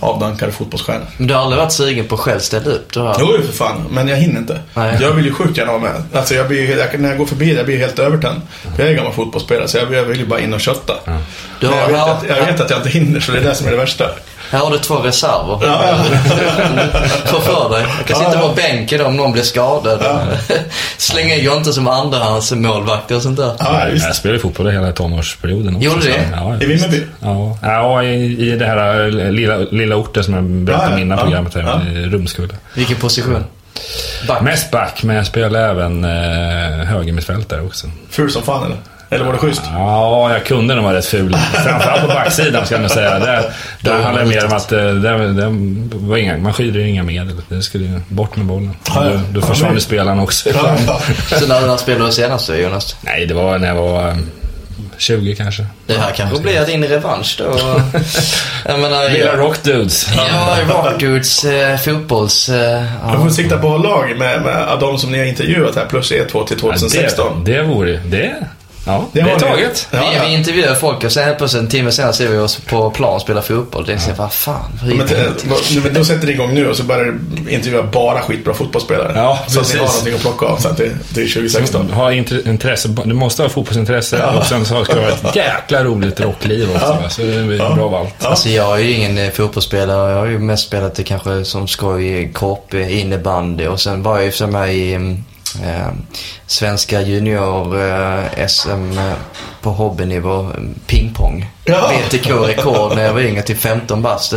avdankade fotbollsstjärnor. men du har aldrig varit sugen på att själv ställa upp? Du har... Jo, för fan. Men jag hinner inte. Nej. Jag vill ju sjukt gärna vara med. Alltså jag blir, jag, när jag går förbi där blir jag helt övertänd. Jag är gammal fotbollsspelare så jag, jag vill ju bara in och kötta. Du Men har, jag, vet att, jag vet att jag inte hinner så det är det som är det värsta. Här har du två reserver. Ja, ja. För dig. Jag kan Ja, sitta ja. på bänken om någon blir skadad. Slänga in Jonte som andrahandsmålvakt och sånt där. ja. Jag spelade fotboll hela tonårsperioden också. Gjorde du det? Ja, I Vimmerby? Ja, ja i, i det här eh, lilla, lilla orten som jag berättade Ja, om ja, innan ja, programmet här, ja. i Rumskulla. Vilken position? Back. Mest back, men jag spelade även eh, högermittfältare också. Ful som fan eller? Eller var det schysst? Ja, jag kunde nog vara rätt ful. Framförallt på backsidan ska jag nog säga. Där, där handlade det mer om att eh, där, där var inga, man skyddade inga medel. Det skulle ju bort med bollen. Ja, ja. Då, då Ja, försvann ju spelaren också. Ja, ja. Så när, när spelade du senast då, Jonas? Nej, det var när jag var eh, 20 kanske. Det här kanske blir din revansch då. Jag menar, Lilla Rock Dudes. Ja, Rockdudes eh, fotbolls... Eh, ja. får sikta på lag med, med av de som ni har intervjuat här plus E2 till 2016. det, det vore det. Ja, det, har är taget. Ja, vi, ja. vi intervjuar folk och sen helt plötsligt en timme senare ser vi oss på plan spela fotboll. Det är så, vad fan, hur Men, det eh, vad- men då sätter ni igång nu och så börjar ni intervjua bara skitbra fotbollsspelare. Ja, så att ni har precis. någonting att plocka av sen till, till 2016. Ha int- intresse, du måste ha fotbollsintresse Ja. och sen så ska du ha ett jäkla roligt rockliv också. Ja. Så det blir Ja. bra av allt. Ja. Alltså jag är ju ingen eh, fotbollsspelare. Jag har ju mest spelat det kanske som skoj i korp, innebandy och sen var jag ju för mig i mm, eh, svenska junior eh, SM eh, på hobbynivå, pingpong. Ja. BTK-rekord när jag var yngre till 15 bast.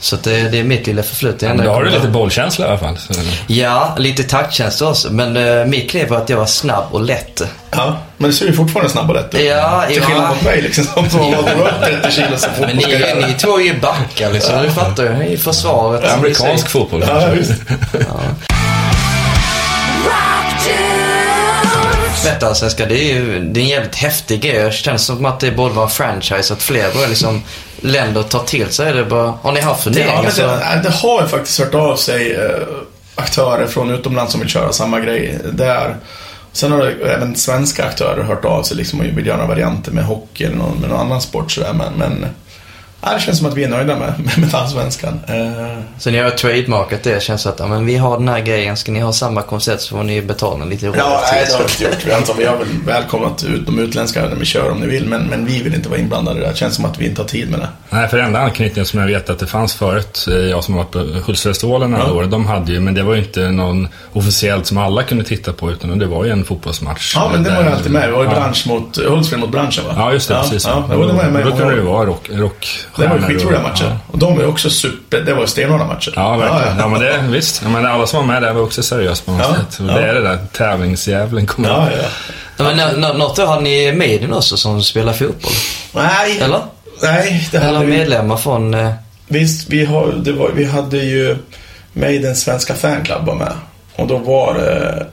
Så att det, det är mitt lilla förflutna. Men då jag har du lite bollkänsla i alla fall. Så. Ja, lite taktkänsla också. Men eh, mitt kliv var att jag var snabb och lätt. Ja, men det ser ju fortfarande snabb och lätt ut. Ja, Till ja. skillnad mot mig liksom, som Ja. upp 30 kilo som Men fotboll ska ni, ni två är ju backar liksom. Du fattar ju. I försvaret. Amerikansk fotboll Ja, visst. Vättallsvenskan, det är ju det är en jävligt häftig grej. Det känns som att det borde vara en franchise. Att fler börjar liksom länder tar till sig det. Bara, har ni haft Det, funderingar? men så... det, det har ju faktiskt hört av sig eh, aktörer från utomlands som vill köra samma grej där. Sen har det även svenska aktörer hört av sig liksom och vill göra varianter med hockey eller någon, med någon annan sport sådär. Men, men ja, det känns som att vi är nöjda med, med metallsvenskan. Eh, Så ni har trademarkat det. känns att ja, men vi har den här grejen. Ska ni ha samma koncept så får ni betala lite roligt. ja, nej, det har vi inte gjort. Vi, antar, vi har väl välkomnat ut de utländska när vi kör om ni vill. Men, men vi vill inte vara inblandade i det. Det känns som att vi inte har tid med det. Nej, för enda anknytningen som jag vet att det fanns förut, eh, jag som var på Hultsfredsfestivalen några Ja. år, de hade ju, men det var ju inte någon officiellt som alla kunde titta på, utan det var ju en fotbollsmatch. Ja, men det var ju alltid med. Vi var ju ja. bransch mot, Hultsfred mot branschen va? Ja, just det. ja, precis. Ja, det var det var med då kunde det år. vara rock, rock Det var ju skitroliga matcher. Och de var ju också super, det var stenhårda matcher. Ja, verkligen. Ja, Ja, men det, visst. Ja, men alla som var med där var också seriösa på något Ja, sätt. Ja. Det är det där tävlingsdjävulen kommer ja, ja. Ja, men nå- nå- något år hade ni Maiden också som spelar fotboll? Nej, Eller? nej, det hade Eller vi medlemmar från... Eh, Visst, vi, har, det var, vi hade ju Maidens svenska fanclub var med. Och då var det,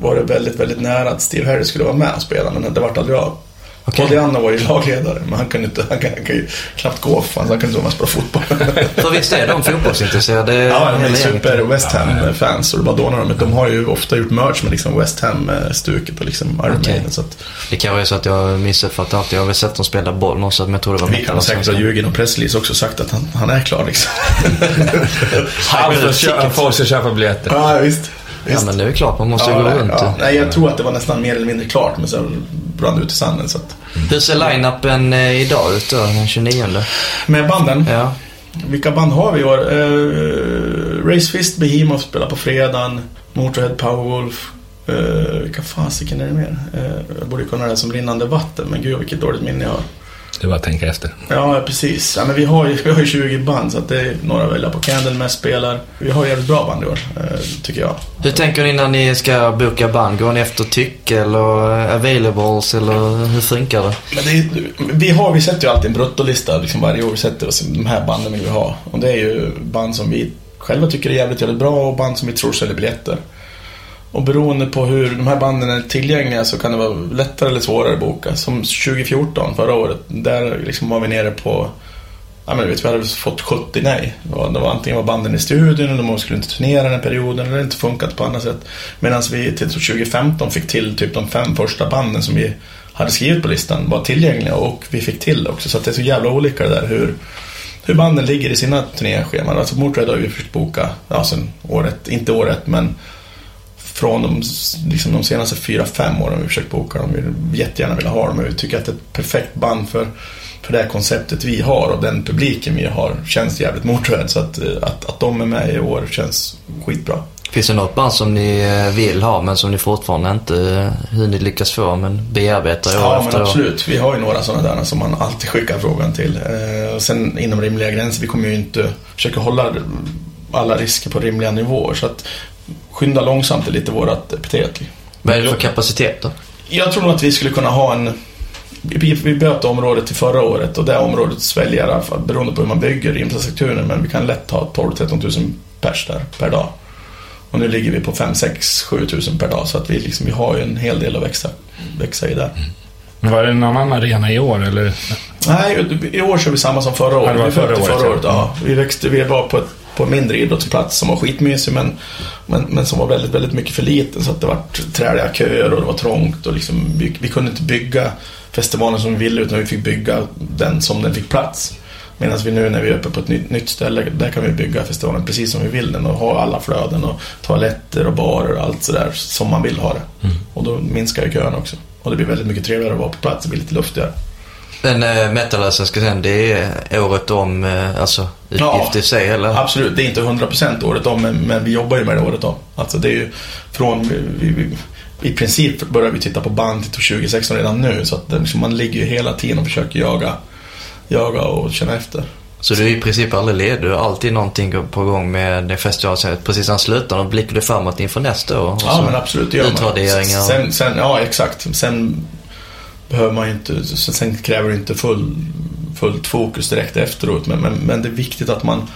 var det väldigt, väldigt nära att Steve Harris skulle vara med och spela, men det vart aldrig av. Okay. Diana var ju lagledare, men han kunde, inte, han han ju knappt gå för han kunde inte vara med och spela fotboll. för visst är de fotbollsintresserade? Ja, de är gänget? super West Ham-fans och det var då när de, de har ju ofta gjort merch med liksom West Ham-stuket och liksom Iron Okej. Maiden. Så att Det kan vara så att jag missuppfattat allt. Jag har väl sett dem spela boll någonstans, men jag tror det var vi kan säkert ha ljugit och pressrelease också sagt att han, han är klar liksom. Kö- folk ska köpa biljetter. ja, visst. Ja, visst. men det är ju klart. Man måste Ja, gå nej, runt. ja. Nej, jag tror att det var nästan mer eller mindre klart, men sen brann ut i sanden. Så att. Hur ser line-upen eh, idag ut då, den 29? Med banden, Ja. vilka band har vi i år? Uh, Race Fist, Behemoth spelar på fredagen. Motorhead, Powerwolf, Uh, vilka fasiken är det mer? Uh, jag borde kunna det som rinnande vatten, men gud vilket dåligt minne jag har. Det var att tänka efter. Ja, precis. Ja, men vi, har ju, vi har ju 20 band så att det är några välja på. Candlemass spelar. Vi har jävligt bra band i år, uh, tycker jag. Hur tänker ni när ni ska boka band? Går ni efter tycke eller availables eller hur funkar det? Men det är, vi, har, vi sätter ju alltid en bruttolista liksom varje år. Vi sätter oss de här banden vi vill ha. Och det är ju band som vi själva tycker är jävligt, jävligt bra och band som vi tror säljer biljetter. Och beroende på hur de här banden är tillgängliga så kan det vara lättare eller svårare att boka. Som 2014, förra året, där liksom var vi nere på Ja, men vet, vi hade fått 70 nej. Det var, antingen var banden i studion eller de skulle inte turnera den här perioden eller det inte funkat på annat sätt. Medan vi till 2015 fick till typ de fem första banden som vi hade skrivit på listan var tillgängliga och vi fick till också. Så det är så jävla olika det där hur, hur banden ligger i sina turnéscheman. Alltså Motörhead har vi försökt boka, ja sen året, inte året men från de, liksom de senaste fyra, fem åren vi försökt boka dem. Vi jättegärna vill ha dem. Vi tycker att det är ett perfekt band för, för det konceptet vi har och den publiken vi har känns jävligt Motörhead. Så att, att, att de är med i år känns skitbra. Finns det något band som ni eh, vill ha men som ni fortfarande inte eh, hur ni lyckas få men bearbetar år ja, efter men absolut. Vi har ju några sådana där som man alltid skickar frågan till. Eh, sen inom rimliga gränser. Vi kommer ju inte försöka hålla alla risker på rimliga nivåer. Så att skynda långsamt är lite vårat epitet. Vad är det för kapacitet då? Jag tror nog att vi skulle kunna ha en vi, böt området till förra året och det området sväljer i alla fall, beroende på hur man bygger infrastrukturen, men vi kan lätt ha 12-13 000 pers där per dag. Och nu ligger vi på 5, 6, 7 000 per dag så att vi, liksom, vi har ju en hel del att växa, växa i där. Men var det en annan arena i år eller? Nej, i år kör vi samma som förra året. Ja, det var förra, förra året. Ja. Vi växte, vi var på ett på en mindre idrottsplats som var skitmysig men, men, men som var väldigt, väldigt mycket för liten så att det var träliga köer och det var trångt och liksom, vi, vi kunde inte bygga festivalen som vi ville utan vi fick bygga den som den fick plats. Medan vi nu när vi är uppe på ett nytt, nytt ställe, där kan vi bygga festivalen precis som vi vill den och ha alla flöden och toaletter och barer och allt sådär som man vill ha det. Mm. Och då minskar ju kön också. Och det blir väldigt mycket trevligare att vara på plats, det blir lite luftigare. Men äh, Metalösa ska säga, det är året om, äh, alltså utgift ja, i sig eller? Absolut, det är inte 100% året om men, men, vi jobbar ju med det året om. Alltså det är ju från, vi, vi, i princip börjar vi titta på band till 2016 redan nu så att liksom, man ligger ju hela tiden och försöker jaga, jaga och känna efter. Så du är i princip aldrig ledig? Du har alltid någonting på gång med festivalen. Precis när slutar och blickar du framåt inför nästa år? Ja men absolut, det gör man. Sen, sen, ja exakt. Sen behöver man ju inte, sen kräver det inte full, fullt fokus direkt efteråt. Men, men, men det är viktigt att man,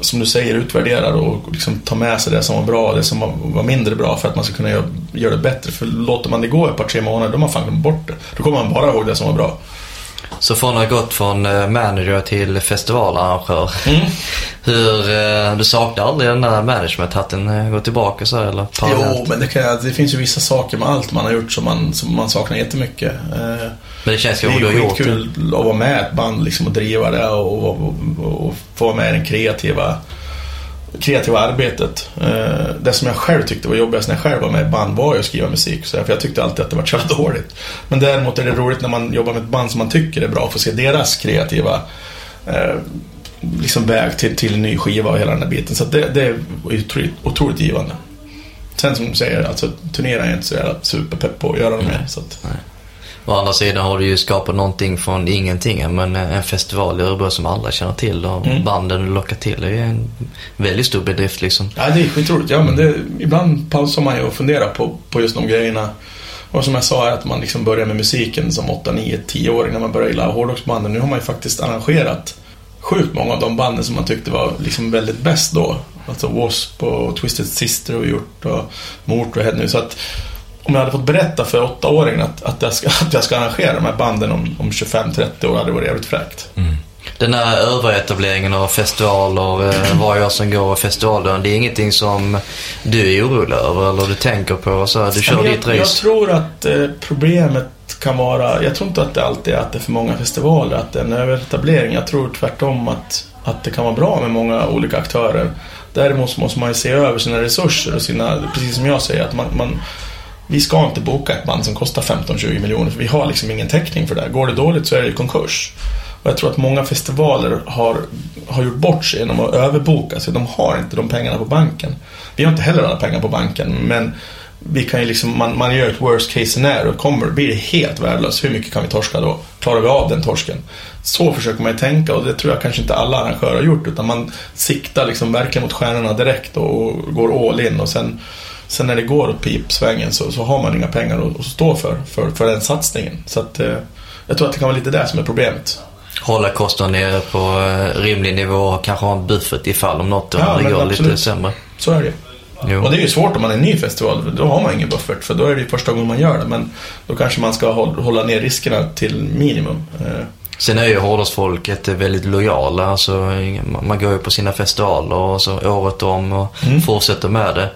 som du säger, utvärderar och liksom tar med sig det som var bra och det som var, mindre bra för att man ska kunna göra, göra det bättre. För låter man det gå ett par, tre månader, då har man fan glömt bort det. Då kommer man bara ihåg det som var bra. Så från att ha gått från eh, manager till festivalarrangör. Mm. Hur, eh, du saknar aldrig den där managementhatten? Eh, gå tillbaka så eller parallellt? Jo, men det, kan, det finns ju vissa saker med allt man har gjort som man, som man saknar jättemycket. Men det känns ju som du har gjort det. Det är kul att vara med ett band liksom, och driva det och, och, och, och få vara med i den kreativa kreativa arbetet. Eh, det som jag själv tyckte var jobbigast när jag själv var med i band var ju att skriva musik. Så för jag tyckte alltid att det var så dåligt. Men däremot är det roligt när man jobbar med ett band som man tycker är bra att få se deras kreativa eh, liksom väg till, till en ny skiva och hela den här biten. Så det, det är otroligt, otroligt givande. Sen som du säger, alltså turnera är jag inte så jävla superpepp på att göra det med. Så att, Å andra sidan har du ju skapat någonting från ingenting. Men en festival i Örebro som alla känner till och mm. banden du lockar till. Det är en väldigt stor bedrift liksom. Ja, det är skitroligt. Ja, men det, ibland pausar man ju och funderar på, på just de grejerna. Och som jag sa, att man liksom börjar med musiken som 8, 9, 10-åring när man börjar gilla hårdrocksbanden. Nu har man ju faktiskt arrangerat sjukt många av de banden som man tyckte var liksom väldigt bäst då. Alltså W.A.S.P. och Twisted Sister vi gjort och Motörhead nu. Så att om jag hade fått berätta för åttaåringen att, att, jag, ska, att jag ska arrangera de här banden om, om 25-30 år hade det varit jävligt fräckt. Mm. Den här överetableringen av festivaler, eh, varje år som går festivalen, det är ingenting som du är orolig över eller du tänker på? Så du kör jag, ditt race? Jag tror att eh, problemet kan vara, jag tror inte att det alltid är att det är för många festivaler, att det är en överetablering. Jag tror tvärtom att, att det kan vara bra med många olika aktörer. Däremot måste man ju se över sina resurser och sina, precis som jag säger, att man, man vi ska inte boka ett band som kostar 15-20 miljoner för vi har liksom ingen täckning för det. Går det dåligt så är det konkurs. Och jag tror att många festivaler har, har gjort bort sig genom att överboka sig. De har inte de pengarna på banken. Vi har inte heller alla pengar på banken, men vi kan ju liksom, man, man gör ett worst case scenario. Kommer, blir det helt värdelöst, hur mycket kan vi torska då? Klarar vi av den torsken? Så försöker man ju tänka och det tror jag kanske inte alla arrangörer har gjort. Utan man siktar liksom verkligen mot stjärnorna direkt och går all in. Och sen, sen när det går åt pipsvängen så, så har man inga pengar att, att stå för, för, för den satsningen. Så att, eh, jag tror att det kan vara lite det som är problemet. Hålla kostnaden nere på eh, rimlig nivå och kanske ha en buffert ifall om något Ja, går absolut. lite sämre. Så är det Jo. Och det är ju svårt om man är en ny festival, då har man ingen buffert. För då är det ju första gången man gör det. Men då kanske man ska håll- hålla ner riskerna till minimum. Eh, Sen är ju hårdrocksfolket väldigt lojala. Alltså, man- går ju på sina festivaler och så året om och Mm. fortsätter med det.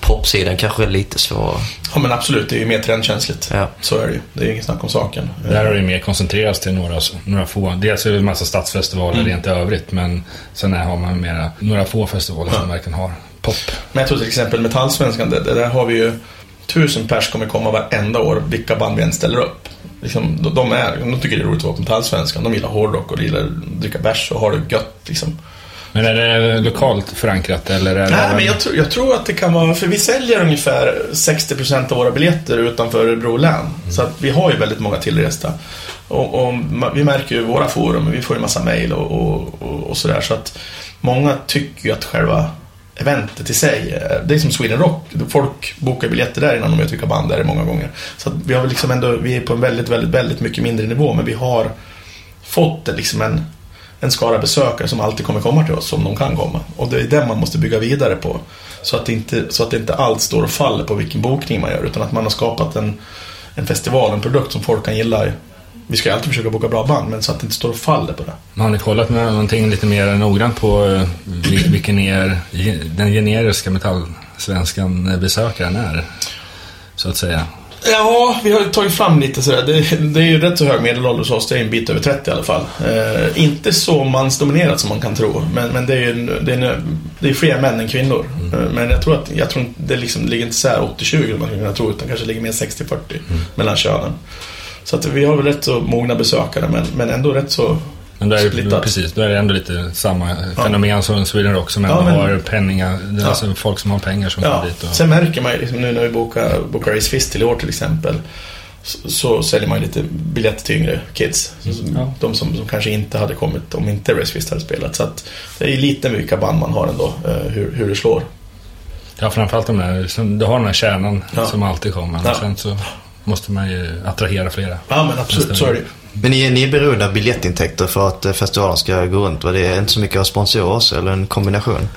Popsidan kanske är lite svårare. Ja men absolut, det är ju mer trendkänsligt. Ja. Så är det ju. Det är ju inget snack om saken. Där har det mer koncentrerats till några, några få. Dels är det en massa stadsfestivaler rent i övrigt, men sen har man mera, några få festivaler som verkligen har pop. Men jag tror till exempel Metallsvenskan, det, det där har vi ju tusen pers kommer komma varenda år, vilka band vi än ställer upp. Liksom, de, de, är, de tycker det är roligt att vara på Metallsvenskan. De gillar hårdrock och de gillar att dricka bärs och ha det gött. Liksom. Men är det lokalt förankrat eller? Är det Nej, men jag, tror- jag tror att det kan vara, för vi säljer ungefär 60% av våra biljetter utanför Örebro län. Så att vi har ju väldigt många tillresta. Och, och vi märker ju våra forum, vi får ju massa mail och, och, och, och sådär. Så att många tycker ju att själva eventet i sig, det är som Sweden Rock. Folk bokar biljetter där innan de vet vilka band det är många gånger. Så att vi har liksom ändå, vi är på en väldigt, väldigt, väldigt mycket mindre nivå. Men vi har fått liksom en, en skara besökare som alltid kommer komma till oss om de kan komma. Och det är det man måste bygga vidare på. Så att, det inte, så att det inte allt står och faller på vilken bokning man gör. Utan att man har skapat en, en festival, en produkt som folk kan gilla. Vi ska ju alltid försöka boka bra band, men så att det inte står och faller på det. Har ni kollat med någonting lite mer noggrant på eh, vil- vilken är den generiska metallsvenskan besökaren är? Så att säga. Ja, vi har tagit fram lite sådär. Det, det är ju rätt så hög medelålder hos oss. Det är en bit över 30 i alla fall. Eh, inte så mansdominerat som man kan tro. Men, men det är ju det är en, det är fler män än kvinnor. Eh, men jag tror att jag tror det liksom ligger inte så här 80-20 som man skulle kunna tro. Utan kanske ligger mer 60-40 mellan könen. Så att vi har väl rätt så mogna besökare. Men, men ändå rätt så Men då är det, precis, då är det ändå lite samma fenomen som Sweden Rock som ändå Ja, men- har penningar, alltså folk som har pengar som Ja, kommer dit. Och, sen märker man ju liksom nu när vi bokar, bokar Race Fist till år till exempel. Så, så säljer man ju lite biljetter till yngre kids. Så, Ja. De som, som kanske inte hade kommit om inte Race Fist hade spelat. Så att det är ju lite vilka band man har ändå, eh, hur, hur det slår. ja, framförallt de där, du har den här kärnan Ja. som alltid kommer. Ja. Sen så måste man ju attrahera flera. Ja men absolut, så är det. Men ni, ni är beroende av biljettintäkter för att eh, festivalen ska gå runt va? Det är inte så mycket av sponsorer också, eller en kombination?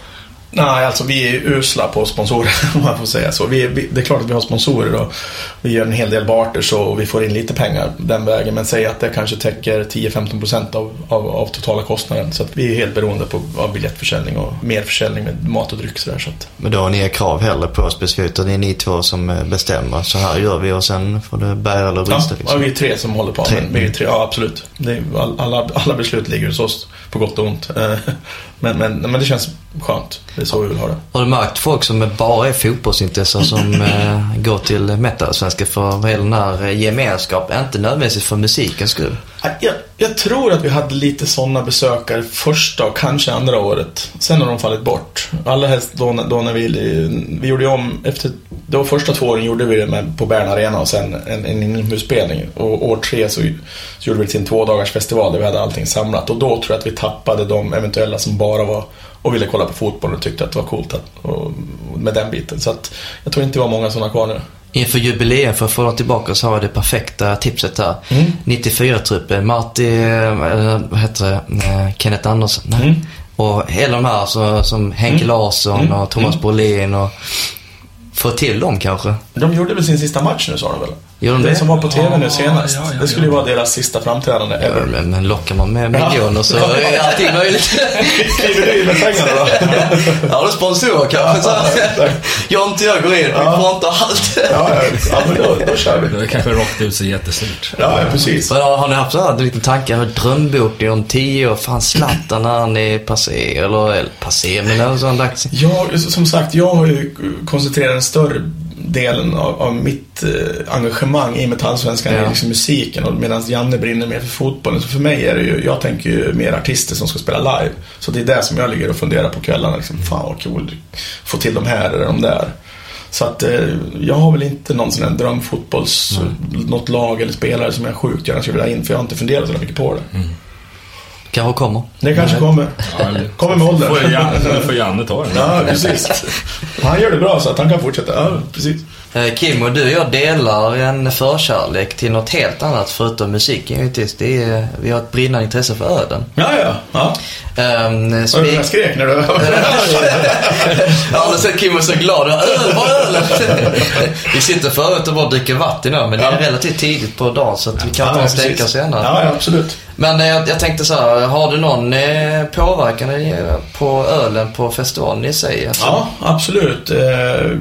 Nej, alltså vi är usla på sponsorer om man får säga så. Vi, vi, det är klart att vi har sponsorer och vi gör en hel del barters och vi får in lite pengar den vägen. Men säg att det kanske täcker 10-15% av, av, av totala kostnaden. Så vi är helt beroende på, av biljettförsäljning och mer försäljning med mat och dryck. Så där, så att, Men då har ni er krav heller på specifikt och det är ni två som eh, bestämmer. Så här gör vi och sen får det bära eller ja, brista ja, liksom. vi är tre som håller på. Tre. Men vi är tre, ja, absolut. Är, all- alla, alla beslut ligger hos oss på gott och ont. Eh, Men, men, men det känns skönt. Det är så vi vill ha det. Har du märkt folk som bara är fotbollsintresserade som eh, går till metalsvenska för är den här eh, gemenskapen? Inte nödvändigtvis för musikens skull. Jag, jag tror att vi hade lite sådana besökare första och kanske andra året. Sen har de fallit bort. Allra helst då, när- då när vi, vi gjorde ju om, efter de första två åren gjorde vi det med, på Bern Arena och sen en, en inomhusspelning. Och år tre så, så gjorde vi det till en tvådagarsfestival där vi hade allting samlat. Och då tror jag att vi tappade de eventuella som bara var och ville kolla på fotboll och tyckte att det var coolt att, och, med den biten. Så att jag tror inte det var många sådana kvar nu. Inför jubileum, för att få dem tillbaka, så har jag det perfekta tipset här. Mm. 94-truppen, Marty, eh, vad heter det, Eh, Kenneth Andersson. Mm. Och hela de här så, som Henke Larsson Mm. och Thomas Mm. Brolin och få till dem kanske. De gjorde väl sin sista match nu sa de väl? Gjorde de Den det? som var på TV nu Ja, senast. ja, ja, det skulle ju ja. vara deras sista framträdande Ja, ever. men, men lockar man med Ja. miljoner så är allting möjligt. Kliver du in med pengarna då? Ja, det sponsorer kanske. Så, Jonte och jag går in, vi Ja. frontar allt. Ja, ja, ja men då, då kör vi. Då är kanske rockat ut sig jättestort. Ja, ja, precis. Men har, ni haft så här en liten tanke, har drömbokning om tio år, fan Zlatan när han är passé, eller, eller passé, men det är så dags. Jag, som sagt, jag har ju koncentrerat en större delen av, av mitt eh, engagemang i Metallsvenskan Ja. är liksom musiken och medan Janne brinner mer för fotbollen. Så för mig är det ju, jag tänker ju mer artister som ska spela live. Så det är det som jag ligger och funderar på kvällarna. Liksom, fan vad kul, få till de här eller de där. Så att eh, jag har väl inte någon sån här drömfotbolls, något lag eller spelare som jag sjukt gärna skulle vilja in för jag har inte funderat så mycket på det. Kanske kommer. Det kanske kommer. Kommer med åldern. Får Janne, får Janne ta den? Ja, precis. Han gör det bra så att han kan fortsätta. Ja, precis. Eh, Kim och du och jag delar en förkärlek till något helt annat förutom musiken givetvis. Det är, vi har ett brinnande intresse för öden. Ja, ja. ja. Um, vi... Jag skrek när du... Jag har aldrig sett Kim så glad. Öl, vad är ölen? vi sitter förut och bara dricker vatten men det är relativt tidigt på dagen så att vi kan Ja, ta en precis. stänka senare. Ja, ja, absolut. Men eh, jag, jag tänkte så här, har du någon eh, påverkan på ölen på festivalen i sig? Alltså, Ja, absolut. Eh,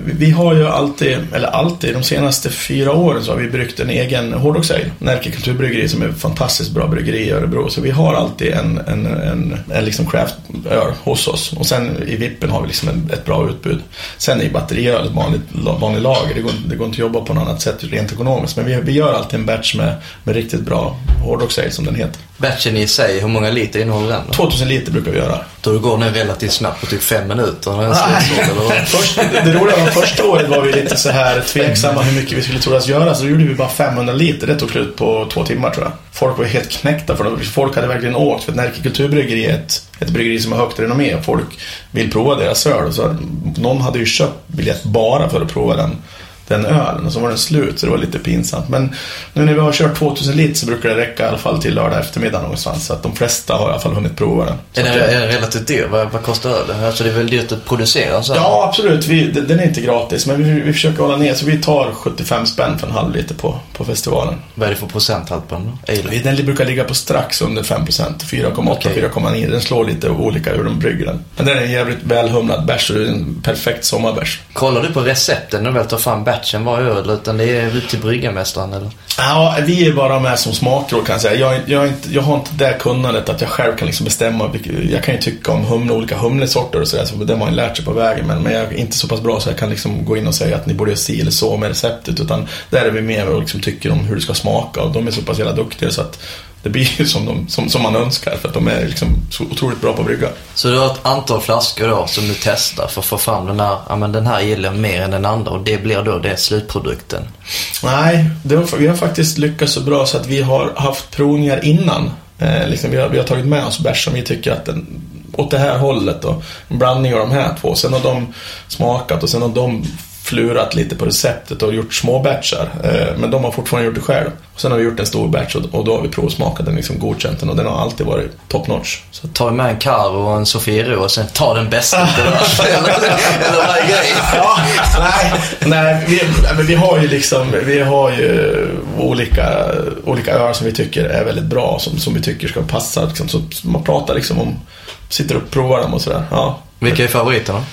Vi har ju alltid, eller alltid, de senaste fyra åren så har vi bryggt en egen hårdrocksale. Närke Kulturbryggeri som är ett fantastiskt bra bryggeri i Örebro. Så vi har alltid en, en, en, en liksom craft-öl hos oss. Och sen i vippen har vi liksom en, ett bra utbud. Sen är batteriöl ett vanligt, vanlig lager. Det går, det går inte att jobba på något annat sätt rent ekonomiskt. Men vi, vi gör alltid en batch med, med riktigt bra hårdrocksale som den heter. Batchen i sig, hur många liter innehåller den? då? 2000 liter brukar vi göra. Då går den relativt snabbt på typ fem minuter. När den vad? Först, det roliga var första året var vi lite så här tveksamma hur mycket vi skulle tros göra. Så då gjorde vi bara 500 liter. Det tog slut på två timmar tror jag. Folk var helt knäckta för det. Folk hade verkligen åkt. För Närke Kulturbryggeri är ett, ett bryggeri som har högt renommé. och Folk vill prova deras öl. Så någon hade ju köpt biljett bara för att prova den, den ölen. Och så var den slut så det var lite pinsamt. Men nu när vi har kört 2000 liter så brukar det räcka i alla fall till lördag eftermiddag någonstans. Så att de flesta har i alla fall hunnit prova den. Så Är den, är relativt dyr? Vad, vad kostar ölen? Alltså det är väl dyrt att producera så här? Ja, absolut. Vi, den är inte gratis, men vi, vi försöker hålla ner. Så vi tar 75 spänn för en halv liter på, på festivalen. Vad är det för procenthalt på den då? Den brukar ligga på strax under 5 4,8, Okej. 4,9. Den slår lite olika hur de brygger den. Men den är en jävligt välhumlad bärs och det är en perfekt sommarbärs. Kollar du på recepten när du väl tar fram Matchen var öl? Utan det är upp till bryggarmästaren eller? Ja, vi är bara med som smakråd kan jag säga. Jag, jag, inte, jag har inte det kunnandet att jag själv kan liksom bestämma. Jag kan ju tycka om humle, olika humlesorter och sådär. Så det har man ju lärt sig på vägen. Men, men jag är inte så pass bra så jag kan liksom gå in och säga att ni borde göra si eller så med receptet. Utan där är vi med och liksom tycker om hur det ska smaka. Och de är så pass jävla duktiga så att det blir ju som, de, som, som man önskar. För att de är liksom så otroligt bra på att brygga. Så du har ett antal flaskor då som du testar för att få fram den här, ja men den här gillar jag mer än den andra och det blir då det slutprodukten. Nej, det har, vi har faktiskt lyckats så bra så att vi har haft provningar innan. Eh, liksom vi, har, vi har tagit med oss bärs som vi tycker att den, åt det här hållet och en blandning av de här två. Sen har de smakat och sen har de flurat lite på receptet och gjort små batchar. Eh, men de har fortfarande gjort det själv. Och sen har vi gjort en stor batch och, då har vi provsmakat den, liksom godkänt den och den har alltid varit top notch. Så du med en Karo och en Sofiero och sen tar den bästa eller, eller? Ja, nej, nej vi, men vi har ju liksom, vi har ju olika, olika öar som vi tycker är väldigt bra, som, som vi tycker ska passa. Liksom, så man pratar liksom om, sitter och provar dem och sådär. Ja. Vilka är favoriterna?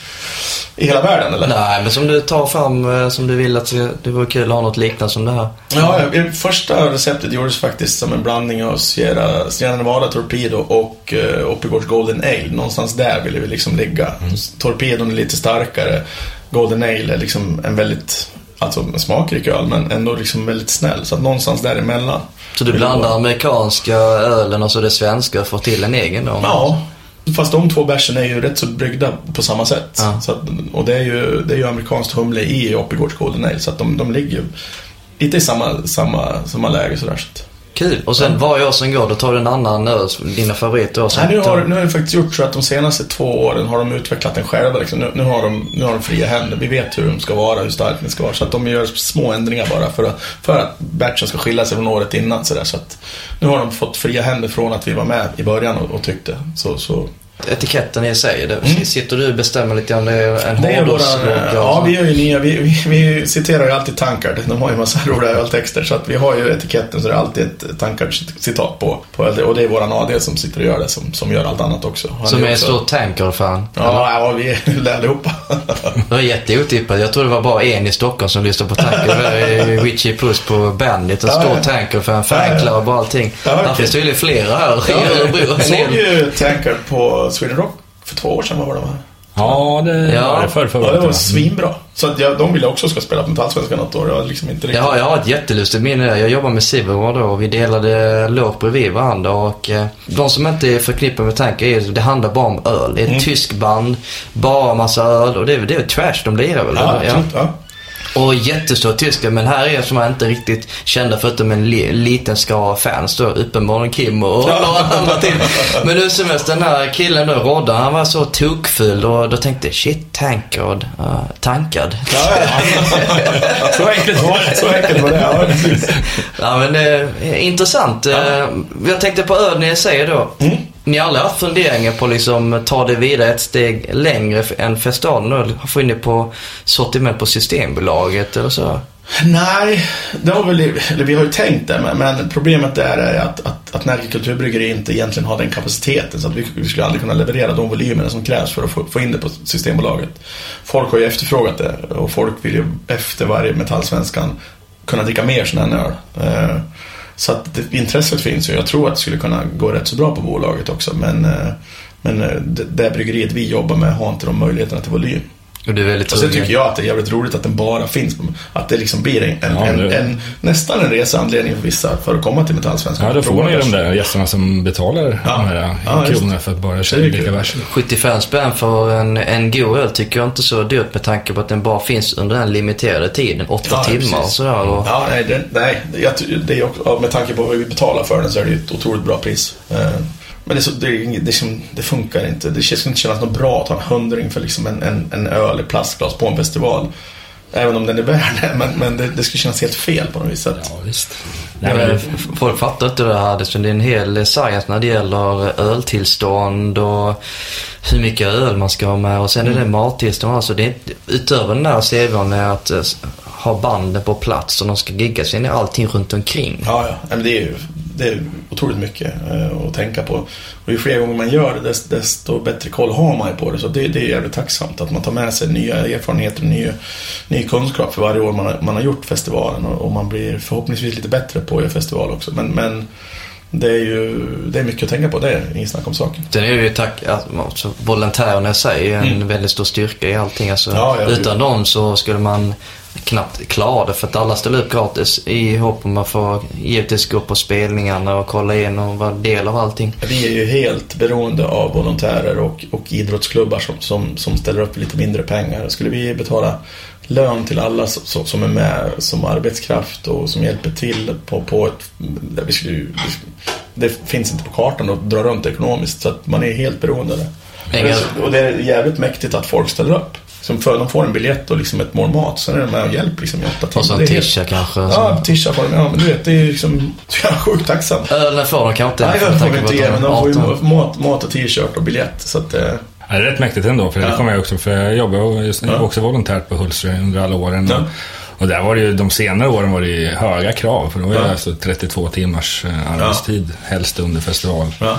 I hela världen eller? Nej, men som du tar fram eh, som du vill att det vore kul att ha något liknande som det här. Ja, första receptet gjordes faktiskt som en blandning av Sierra, Sierra Nevada Torpedo och uh, Oppigårds Golden Ale. Någonstans där ville vi liksom ligga. Torpedon är lite starkare. Golden Ale är liksom en väldigt, alltså en smakrik öl, men ändå liksom väldigt snäll. Så att någonstans däremellan. Så du blandar amerikanska ölen och så det svenska och får till en egen då? Ja, fast de två bärsen är ju rätt så bryggda på samma sätt. Ja. Så att, och det är, ju, det är ju amerikanskt humle i Oppigårds Golden Ale, så att de, de ligger ju lite i samma, samma, samma läge sådär. Så att. Kul. Och sen varje år som går, då tar du en annan öl, dina favoriter och Nej, nu, har, nu har det faktiskt gjort så att de senaste två åren har de utvecklat den själva. Liksom. Nu, nu, har de, nu har de fria händer. Vi vet hur de ska vara, hur stark den ska vara. Så att de gör små ändringar bara för att, för att batchen ska skilja sig från året innan. Så, där. så att nu har de fått fria händer från att vi var med i början och, och tyckte. Så, så. Etiketten i sig, det, sitter du och bestämmer lite om det är en Mm. Hårdrocksrock ja, vi gör ju nya, vi, vi, vi citerar ju alltid Tankard. De har ju massa roliga öltexter. Så att vi har ju etiketten så det är alltid ett Tankard-citat på, på. Och det är våran AD som sitter och gör det, som, som gör allt annat också. Han Som är en också- stor tanker-fan. Ja, ja, vi är allihopa. Det var jätteotippat. Jag tror det var bara en i Stockholm som lyssnade på Tanker. Det var Richie Puss på Bandit. En Ja, stor ja. Ja. fanclub och allting. Ja, Där okej. finns tydligen flera här i Örebro. jag såg ju Tankard på Sweden Rock för två år sedan, var det? va? Ja, det Ja. var det förr, förra Ja, det var va? svinbra. Så att jag, de ville också ska spela på Metallsvenskan något år. Jag liksom inte riktigt... Ja, jag har ett jättelustigt minne. Jag jobbade med Silverware då och vi delade låg bredvid varandra och eh, de som inte är förknippade med tanken är det handlar bara om öl. Det är ett Mm. tysk band, bara massa öl och det är, det är trash de lirar väl? Ja, eller? absolut. Ja. Och jättestor tyska, men här är som inte riktigt kända förutom en li, liten skara fans då. Uppenbarligen Kim och några andra till. Men hur som helst, den här killen då, Rodda, han var så tokfull och då tänkte shit, tankad, uh, tankad. Ja, ja. så enkelt var det. Så enkelt var det, ja precis. Ja men eh, intressant. Eh, jag tänkte på när jag säger då. Mm. Ni har aldrig haft funderingar på liksom ta det vidare ett steg längre än festivalen och Få in det på sortiment på Systembolaget eller så? Nej, det har väl, eller vi har ju tänkt det, men, men problemet där är att, att, att Närke Kulturbryggeri inte egentligen har den kapaciteten så att vi, vi skulle aldrig kunna leverera de volymerna som krävs för att få, få in det på Systembolaget. Folk har ju efterfrågat det och folk vill ju efter varje Metallsvenskan kunna dricka mer sån här öl. Eh, så att det, intresset finns ju. Jag tror att det skulle kunna gå rätt så bra på bolaget också men, eh, men eh, det, det bryggeriet vi jobbar med har inte de möjligheterna till volym. Och du är väldigt Och sen tycker jag att det är jävligt roligt att den bara finns. på- Att det liksom blir en, en, Ja, en, det- en, nästan en reseanledning för vissa för att komma till Metallsvenskan. Ja, då får ni ju de där gästerna som betalar Ja. de här Ja, kronorna för att bara Det dricka bärs. 75 spänn för en, en god öl tycker jag inte så dyrt med tanke på att den bara finns under den limiterade tiden, åtta Ja, timmar och sådär. Och, Ja, nej, det, nej jag, det är med tanke på vad vi betalar för den så är det ju ett otroligt bra pris. Men det, så, det, det, det funkar inte. Det skulle inte kännas något bra att ha en hundring för liksom en, en, en öl i plastglas på en festival. Även om den är värd det, men, men det, det skulle kännas helt fel på något vis. Att, Ja, visst. Nej, men, folk fattar inte det här. Det är en hel science när det gäller öltillstånd och hur mycket öl man ska ha med. Och sen är det mattillstånd. Alltså det är, utöver den där CVn är att eh, ha banden på plats och de ska gigga. Sen är allting runt omkring. Ja, ja. Men det är ju det är otroligt mycket eh, att tänka på. Och ju fler gånger man gör det, dest- desto bättre koll har man ju på det. Så det, det är jävligt tacksamt att man tar med sig nya erfarenheter och ny, ny kunskap för varje år man har, man har gjort festivalen. Och, och man blir förhoppningsvis lite bättre på att göra festival också. Men, men det är ju det är mycket att tänka på. Det är inget snack om saken. Sen är det ju tack, alltså, volontärerna i sig är en Mm. väldigt stor styrka i allting. Alltså, Ja, ja, utan dem så skulle man knappt klara det för att alla ställer upp gratis i hopp om att få givetvis gå på spelningarna och kolla in och vara del av allting. Vi är ju helt beroende av volontärer och, och idrottsklubbar som, som, som ställer upp lite mindre pengar. Skulle vi betala lön till alla som, som är med som arbetskraft och som hjälper till på, på ett... Vi skulle, vi skulle, det finns inte på kartan att dra runt ekonomiskt så att man är helt beroende av det. Och det är jävligt mäktigt att folk ställer upp. Som för, de får en biljett och liksom ett mål mat, sen är de med och hjälper liksom i åtta timmar. Och så en Det är helt- tisha kanske. Ja, tisha på dem. Ja, men du vet, det är liksom... Jag är sjukt tacksam. Ölen får de kanske inte. Nej, jag får på inte ge, men de får ju 18. mat, mat och t-shirt och biljett. Så att, eh, Ja, det är rätt mäktigt ändå, för det Ja. kommer jag också, för jag jobbade och- just, Ja. också volontärt på Hultsfred under alla åren. Ja. Och där var det ju, de senare åren var det ju höga krav, för då var det Ja. alltså 32 timmars eh, arbetstid, helst under festivalperioden. ja.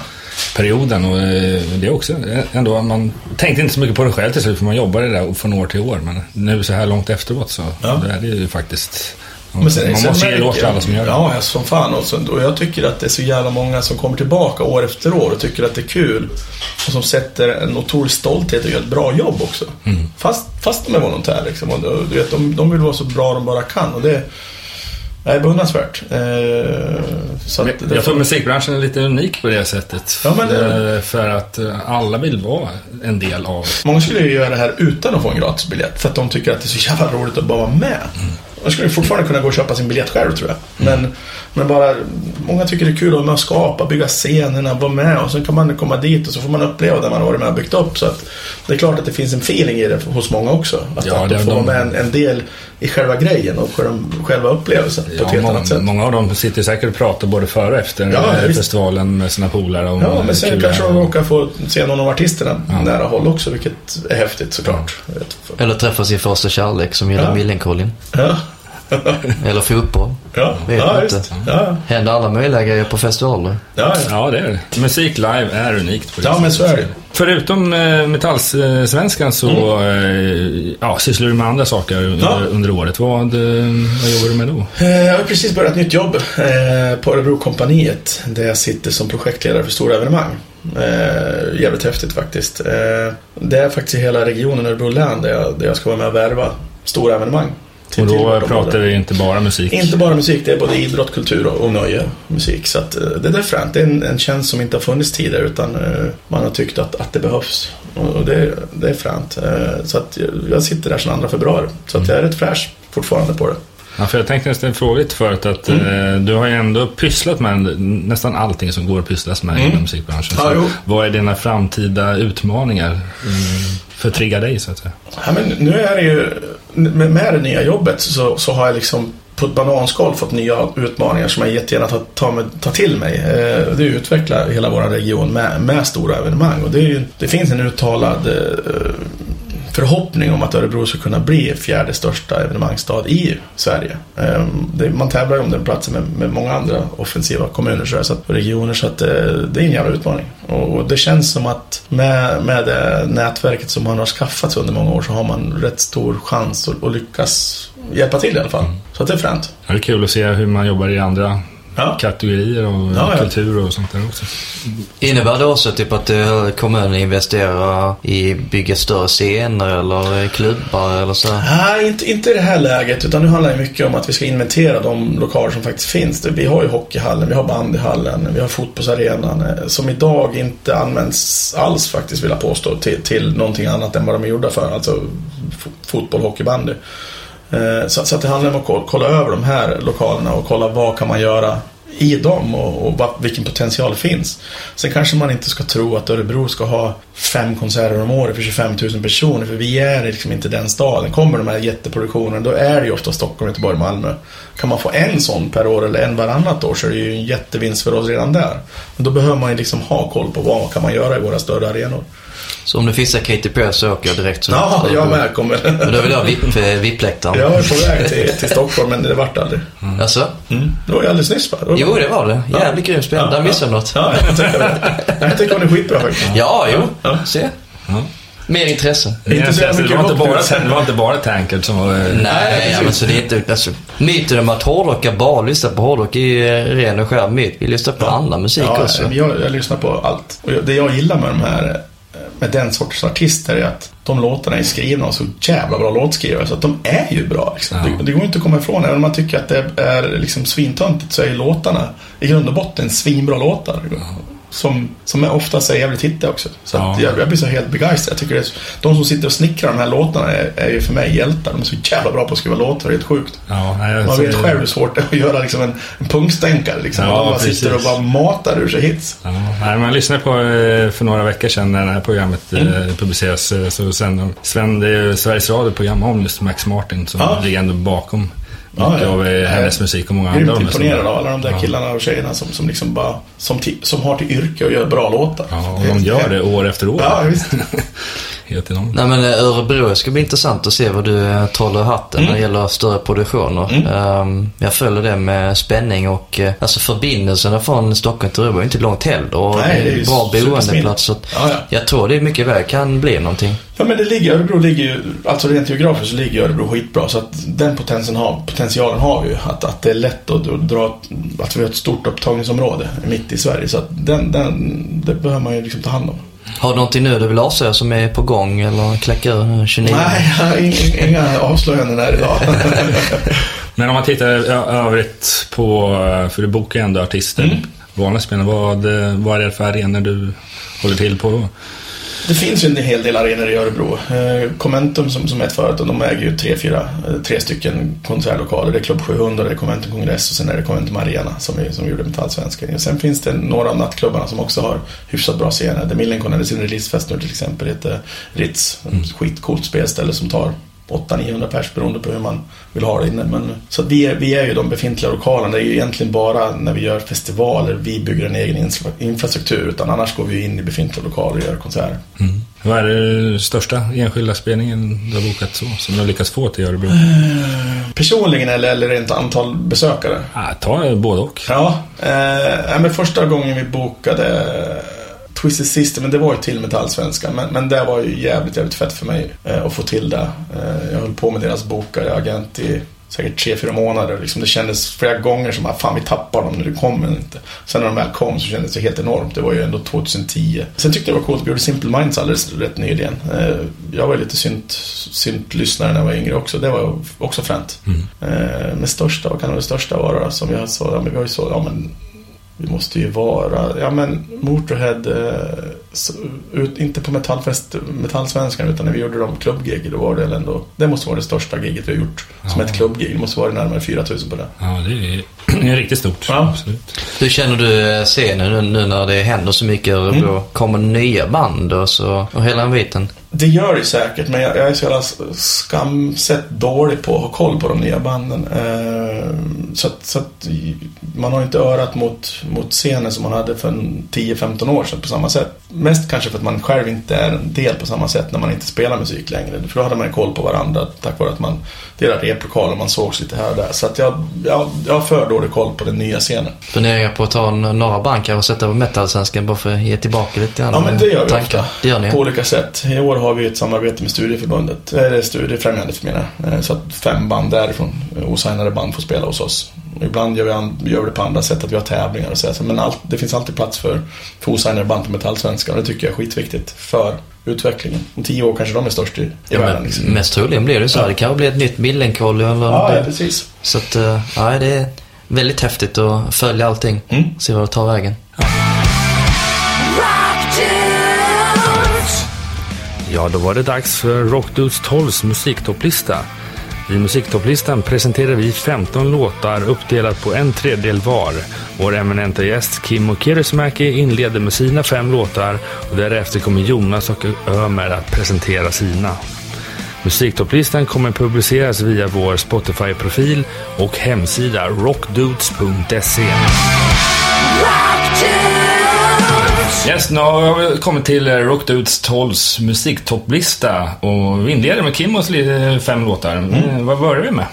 Och eh, det är också ändå, man tänkte inte så mycket på det själv till slut, för man jobbade där från år till år. Men nu så här långt efteråt så, Ja. det är det ju faktiskt, Men sen- man sen måste ge eloge till alla som gör det. Ja, som fan. Och, så, och jag tycker att det är så jävla många som kommer tillbaka år efter år och tycker att det är kul. Och som sätter en otrolig stolthet och gör ett bra jobb också. Mm. Fast, fast de är volontärer liksom. Och, du vet, de, de vill vara så bra de bara kan. Och det är beundransvärt. Eh, så att, Jag tror musikbranschen är lite unik på det sättet. Ja, men det- Eh, För att eh, alla vill vara en del av Många skulle ju göra det här utan att få en gratisbiljett för att de tycker att det är så jävla roligt att bara vara med. De skulle fortfarande kunna gå och köpa sin biljett själv tror jag. Men, men bara, många tycker det är kul att vara med och skapa, bygga scenerna, vara med och sen kan man komma dit och så får man uppleva det man har varit med och byggt upp. Så att det är klart att det finns en feeling i det hos många också. Att, Ja, att det- de får de- vara med en, en del i själva grejen och själva, upplevelsen på ett Ja, helt många, annat sätt. många av dem sitter säkert och pratar både före och efter Ja, festivalen med sina polare. om Ja, men sen kul kanske de råkar få se någon av artisterna Ja. nära håll också, vilket är häftigt såklart. Vet- Eller träffa sin första kärlek som gillar Ja. Millencolin. Ja, Eller fotboll. ja, Vet ja inte. visst. Ja, Händer alla möjliga grejer på festivaler. ja, ja. Ja, det är det. Musik live är unikt på det Ja, men så är det. Förutom eh, Metallsvenskan så eh, ja, sysslar du med andra saker under, Ja. under året. Vad, eh, vad jobbar du med då? Eh, Jag har precis börjat ett nytt jobb eh, på Örebrokompaniet där jag sitter som projektledare för stora evenemang. Eh, jävligt häftigt faktiskt. Eh, det är faktiskt hela regionen Örebro län där jag, där jag ska vara med och värva stora evenemang. Och då pratar vi inte bara musik? Inte bara musik, det är både idrott, kultur och, nöje musik. Så att, eh, det är fränt. Det är en, en tjänst som inte har funnits tidigare utan uh, man har tyckt att, att det behövs. Och, det, det är fränt. Uh, så att jag sitter där sedan 2 februari. Så att jag är rätt fräsch fortfarande på det. Ja, för jag tänkte nästan fråga lite förut att mm. eh, du har ju ändå pysslat med nästan allting som går att pysslas med mm. inom musikbranschen. Ja, vad är dina framtida utmaningar mm, för att trigga dig så att säga? Ja, men nu är det ju, med, med det nya jobbet så, så har jag liksom på ett bananskal fått nya utmaningar som jag jättegärna tar, tar, ta till mig. Eh, det är att utveckla hela vår region med, med stora evenemang. Och det, ju, det finns en uttalad eh, förhoppning om att Örebro ska kunna bli fjärde största evenemangsstad i Sverige. Ehm, man tävlar ju om den platsen med, många andra offensiva kommuner så och regioner så att det, eh, det är en jävla utmaning. Och, det känns som att med, med det nätverket som man har skaffat under många år så har man rätt stor chans att, att lyckas hjälpa till i alla fall. Mm. Så det är fränt. Det är kul att se hur man jobbar i andra ja. kategorier och ja, kultur och sånt där också. Innebär det också typ att eh, kommunen investerar i bygga större scener eller klubbar eller så? Nej, inte, inte i det här läget utan nu handlar det mycket om att vi ska inventera de lokaler som faktiskt finns. Vi har ju hockeyhallen, vi har bandyhallen, vi har fotbollsarenan eh, som idag inte används alls faktiskt vill jag påstå till, till någonting annat än vad de är gjorda för. Alltså fotboll, hockey, bandy. Eh, så, så att det handlar om att kolla över de här lokalerna och kolla vad kan man göra i dem och, och vad, vilken potential finns. Sen kanske man inte ska tro att Örebro ska ha fem konserter om året för 25 000 personer för vi är liksom inte den staden. Kommer de här jätteproduktionerna då är det ju ofta Stockholm, Göteborg, Malmö. Kan man få en sån per år eller en varannat år så är det ju en jättevinst för oss redan där. Men då behöver man ju liksom ha koll på vad kan man göra i våra större arenor. Så om du fixar Katy Perry så åker jag direkt så Ja, jag med kommer. Men då vill jag VIP, eh, VIP-läktaren. Jag var på väg till, till Stockholm men det vart aldrig. Mm. Alltså? Mm. Det var ju alldeles nyss va? Jo, det var det. Jävligt ja. grymt spel. Ja, Där missade ja. något. Ja, jag tycker det. Jag tycker hon är skitbra faktiskt. Ja, jo. Ja. Se. Ja. Mer intresse. Inte så det, var inte bara, det var inte bara Tankard som var... Nej, Nej ja, men så det är inte... Alltså, myten om att hårdrockar bara lyssnar på hårdrock är ju ren och skär myt. Vi lyssnar på ja. annan musik ja, också. Jag, jag lyssnar på allt. Och det jag gillar med de här med den sortens artister är att de låtarna är skrivna av så jävla bra låtskrivare så att de är ju bra. Liksom. Ja. Det, det, går inte att komma ifrån. Även om man tycker att det är liksom svintöntigt så är låtarna i grund och botten svinbra låtar. Ja som, som oftast är jävligt hittiga också. Så ja. jag, jag, blir så helt begeistrad. Jag tycker det är, de som sitter och snickrar de här låtarna är, är ju för mig hjältar. De är så jävla bra på att skriva låtar, det är helt sjukt. Ja, nej, Man vet själv hur svårt det är att göra liksom en, en punkstänkare. Liksom. Ja, de bara sitter och bara matar ur sig hits. Ja, nej, man lyssnade på eh, för några veckor sedan när det här programmet mm. Eh, publiceras. Eh, så sen, Sven, det är Sveriges Radio-program om just Max Martin som ligger ändå bakom mycket ja, av hennes musik och många andra. Jag är imponerad av alla de där killarna och tjejerna som, som liksom bara som, som har till yrke att göra bra låtar. Ja, och de gör det år efter år. Ja, visst. Helt enormt. Nej men eh, Örebro, det ska bli intressant att se vad du eh, trollar hatten mm. när det gäller större produktioner. Mm. Um, jag följer det med spänning och uh, alltså förbindelserna från Stockholm till Örebro är inte långt heller. Och Nej, det är bra boendeplats. Så ja, ja. Jag tror det mycket väl kan bli någonting. Ja men det ligger, Örebro ligger ju, alltså rent geografiskt så ligger Örebro skitbra. Så att den har, potentialen har vi ju. Att, att det är lätt att, att dra, att vi har ett stort upptagningsområde mitt i Sverige. Så att den, den, det behöver man ju liksom ta hand om. Har du någonting nu du vill avslöja som är på gång eller kläcka ur 29? Nej, inga avslöjanden här idag. Men om man tittar övrigt på, för du bokar ju ändå artister, mm. vanliga spelare, vad, vad är det för arenor du håller till på då? Det finns ju en hel del arenor i Örebro. Eh, Commentum som, som är ett företag, de äger ju tre, fyra, eh, tre stycken konsertlokaler. Det är Club 700, det är Commentum Kongress och sen är det Commentum Arena som, är, som gjorde Metallsvenskan. Sen finns det några av nattklubbarna som också har hyfsat bra scener. The Millencolin hade sin releasefest nu till exempel, heter Ritz. Mm. Skitcoolt spelställe som tar 800-900 pers beroende på hur man vill ha det inne. Men, så vi är, vi är ju de befintliga lokalerna. Det är ju egentligen bara när vi gör festivaler vi bygger en egen infrastruktur. Utan annars går vi in i befintliga lokaler och gör konserter. Mm. Vad är den största enskilda spelningen du har bokat så? Som du har lyckats få till Örebro? Personligen eller, eller rent antal besökare? Ah, ta både och. Ja, eh, men första gången vi bokade Twisted Sister, men det var ju till Metallsvenskan. Men, men det var ju jävligt, jävligt fett för mig eh, att få till det. Eh, jag höll på med deras bokare, agent i säkert tre, fyra månader. Liksom det kändes flera gånger som att fan vi tappar dem när det kommer inte. Sen när de väl kom så kändes det helt enormt. Det var ju ändå 2010. Sen tyckte jag det var coolt att vi gjorde Simple Minds alldeles rätt nyligen. Eh, jag var ju lite synt, synt-lyssnare när jag var yngre också. Det var också fränt. Mm. Eh, men största, vad kan det största vara som jag sa? Ja, men vi har ju så, ja men vi måste ju vara, ja men Motorhead, eh, så, ut, inte på metallfest, metallsvenskan utan när vi gjorde de klubbgig, då var det ändå, det måste vara det största giget vi har gjort. Ja. Som ett klubbgig, det måste vara närmare 4000 på det. Ja, det är, det är riktigt stort. Ja. Absolut. Hur känner du scenen nu, nu när det händer så mycket Örebro? Mm. Kommer nya band och, så, och hela den biten? Det gör det säkert, men jag, jag är så jävla skamsett dålig på att ha koll på de nya banden. Eh, så, att, så att man har inte örat mot, mot scenen som man hade för 10-15 år sedan på samma sätt. Mest kanske för att man själv inte är en del på samma sätt när man inte spelar musik längre. För då hade man koll på varandra tack vare att man delade replokal och man sågs lite här och där. Så att jag, jag, jag har för dålig koll på den nya scenen. Funderar jag på att ta några bankar och sätta på metalsvenskan bara för att ge tillbaka lite grann? Ja, men det gör vi tankar. ofta. Det gör ni. På olika sätt. I år har vi ett samarbete med Studieförbundet, eller Studiefrämjandet menar jag. Så att fem band därifrån, osignade band, får spela hos oss. Ibland gör vi, gör vi det på andra sätt, att vi har tävlingar och så. Men allt, det finns alltid plats för, för osignade band på Metallsvenskan och det tycker jag är skitviktigt för utvecklingen. Om tio år kanske de är störst i, i ja, världen. Liksom. Mest troligen blir det så. Ja. Det kan bli ett nytt Millencollie eller ja, ja, precis. Så att, eh, ja, det är väldigt häftigt att följa allting. Mm. Se vad det tar vägen. Ja. Då var det dags för Rockdudes 12s musiktopplista. I musiktopplistan presenterar vi 15 låtar uppdelat på en tredjedel var. Vår eminenta gäst Kimmo Kirismäki inleder med sina fem låtar och därefter kommer Jonas och Ömer att presentera sina. Musiktopplistan kommer publiceras via vår Spotify-profil och hemsida rockdudes.se. Yes, nu har vi kommit till Rockdudes 12s musiktopplista och vi inleder med Kimmos fem låtar. Mm. Eh, vad börjar vi med?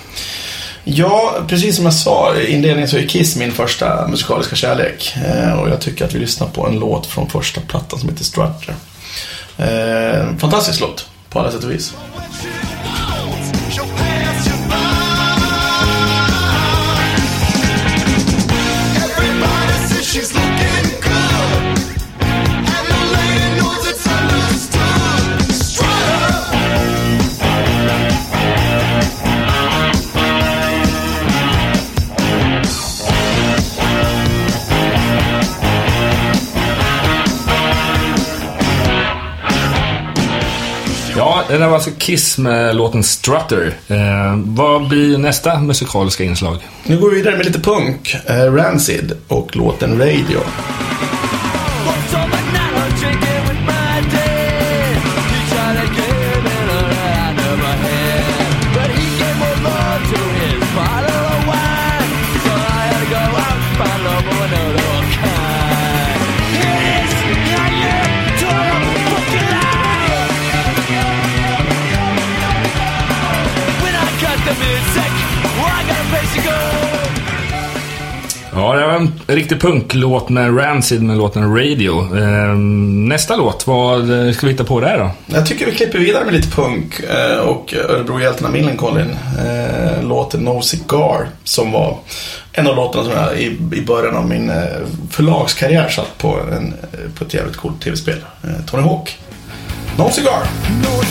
Ja, precis som jag sa i inledningen så är Kiss min första musikaliska kärlek. Eh, och jag tycker att vi lyssnar på en låt från första plattan som heter Strutter. Eh, fantastisk låt på alla sätt och vis. Det där var alltså Kiss med låten Strutter. Eh, vad blir nästa musikaliska inslag? Nu går vi vidare med lite punk. Eh, Rancid och låten Radio. Ja, det var en riktig punklåt med Rancid med låten Radio. Eh, nästa låt, vad ska vi hitta på där då? Jag tycker vi klipper vidare med lite punk eh, och Örebrohjältarna Millencolin. Eh, låten No Cigar som var en av låtarna som jag i, i början av min förlagskarriär satt på, en, på ett jävligt coolt tv-spel. Tony Hawk. No Cigar. No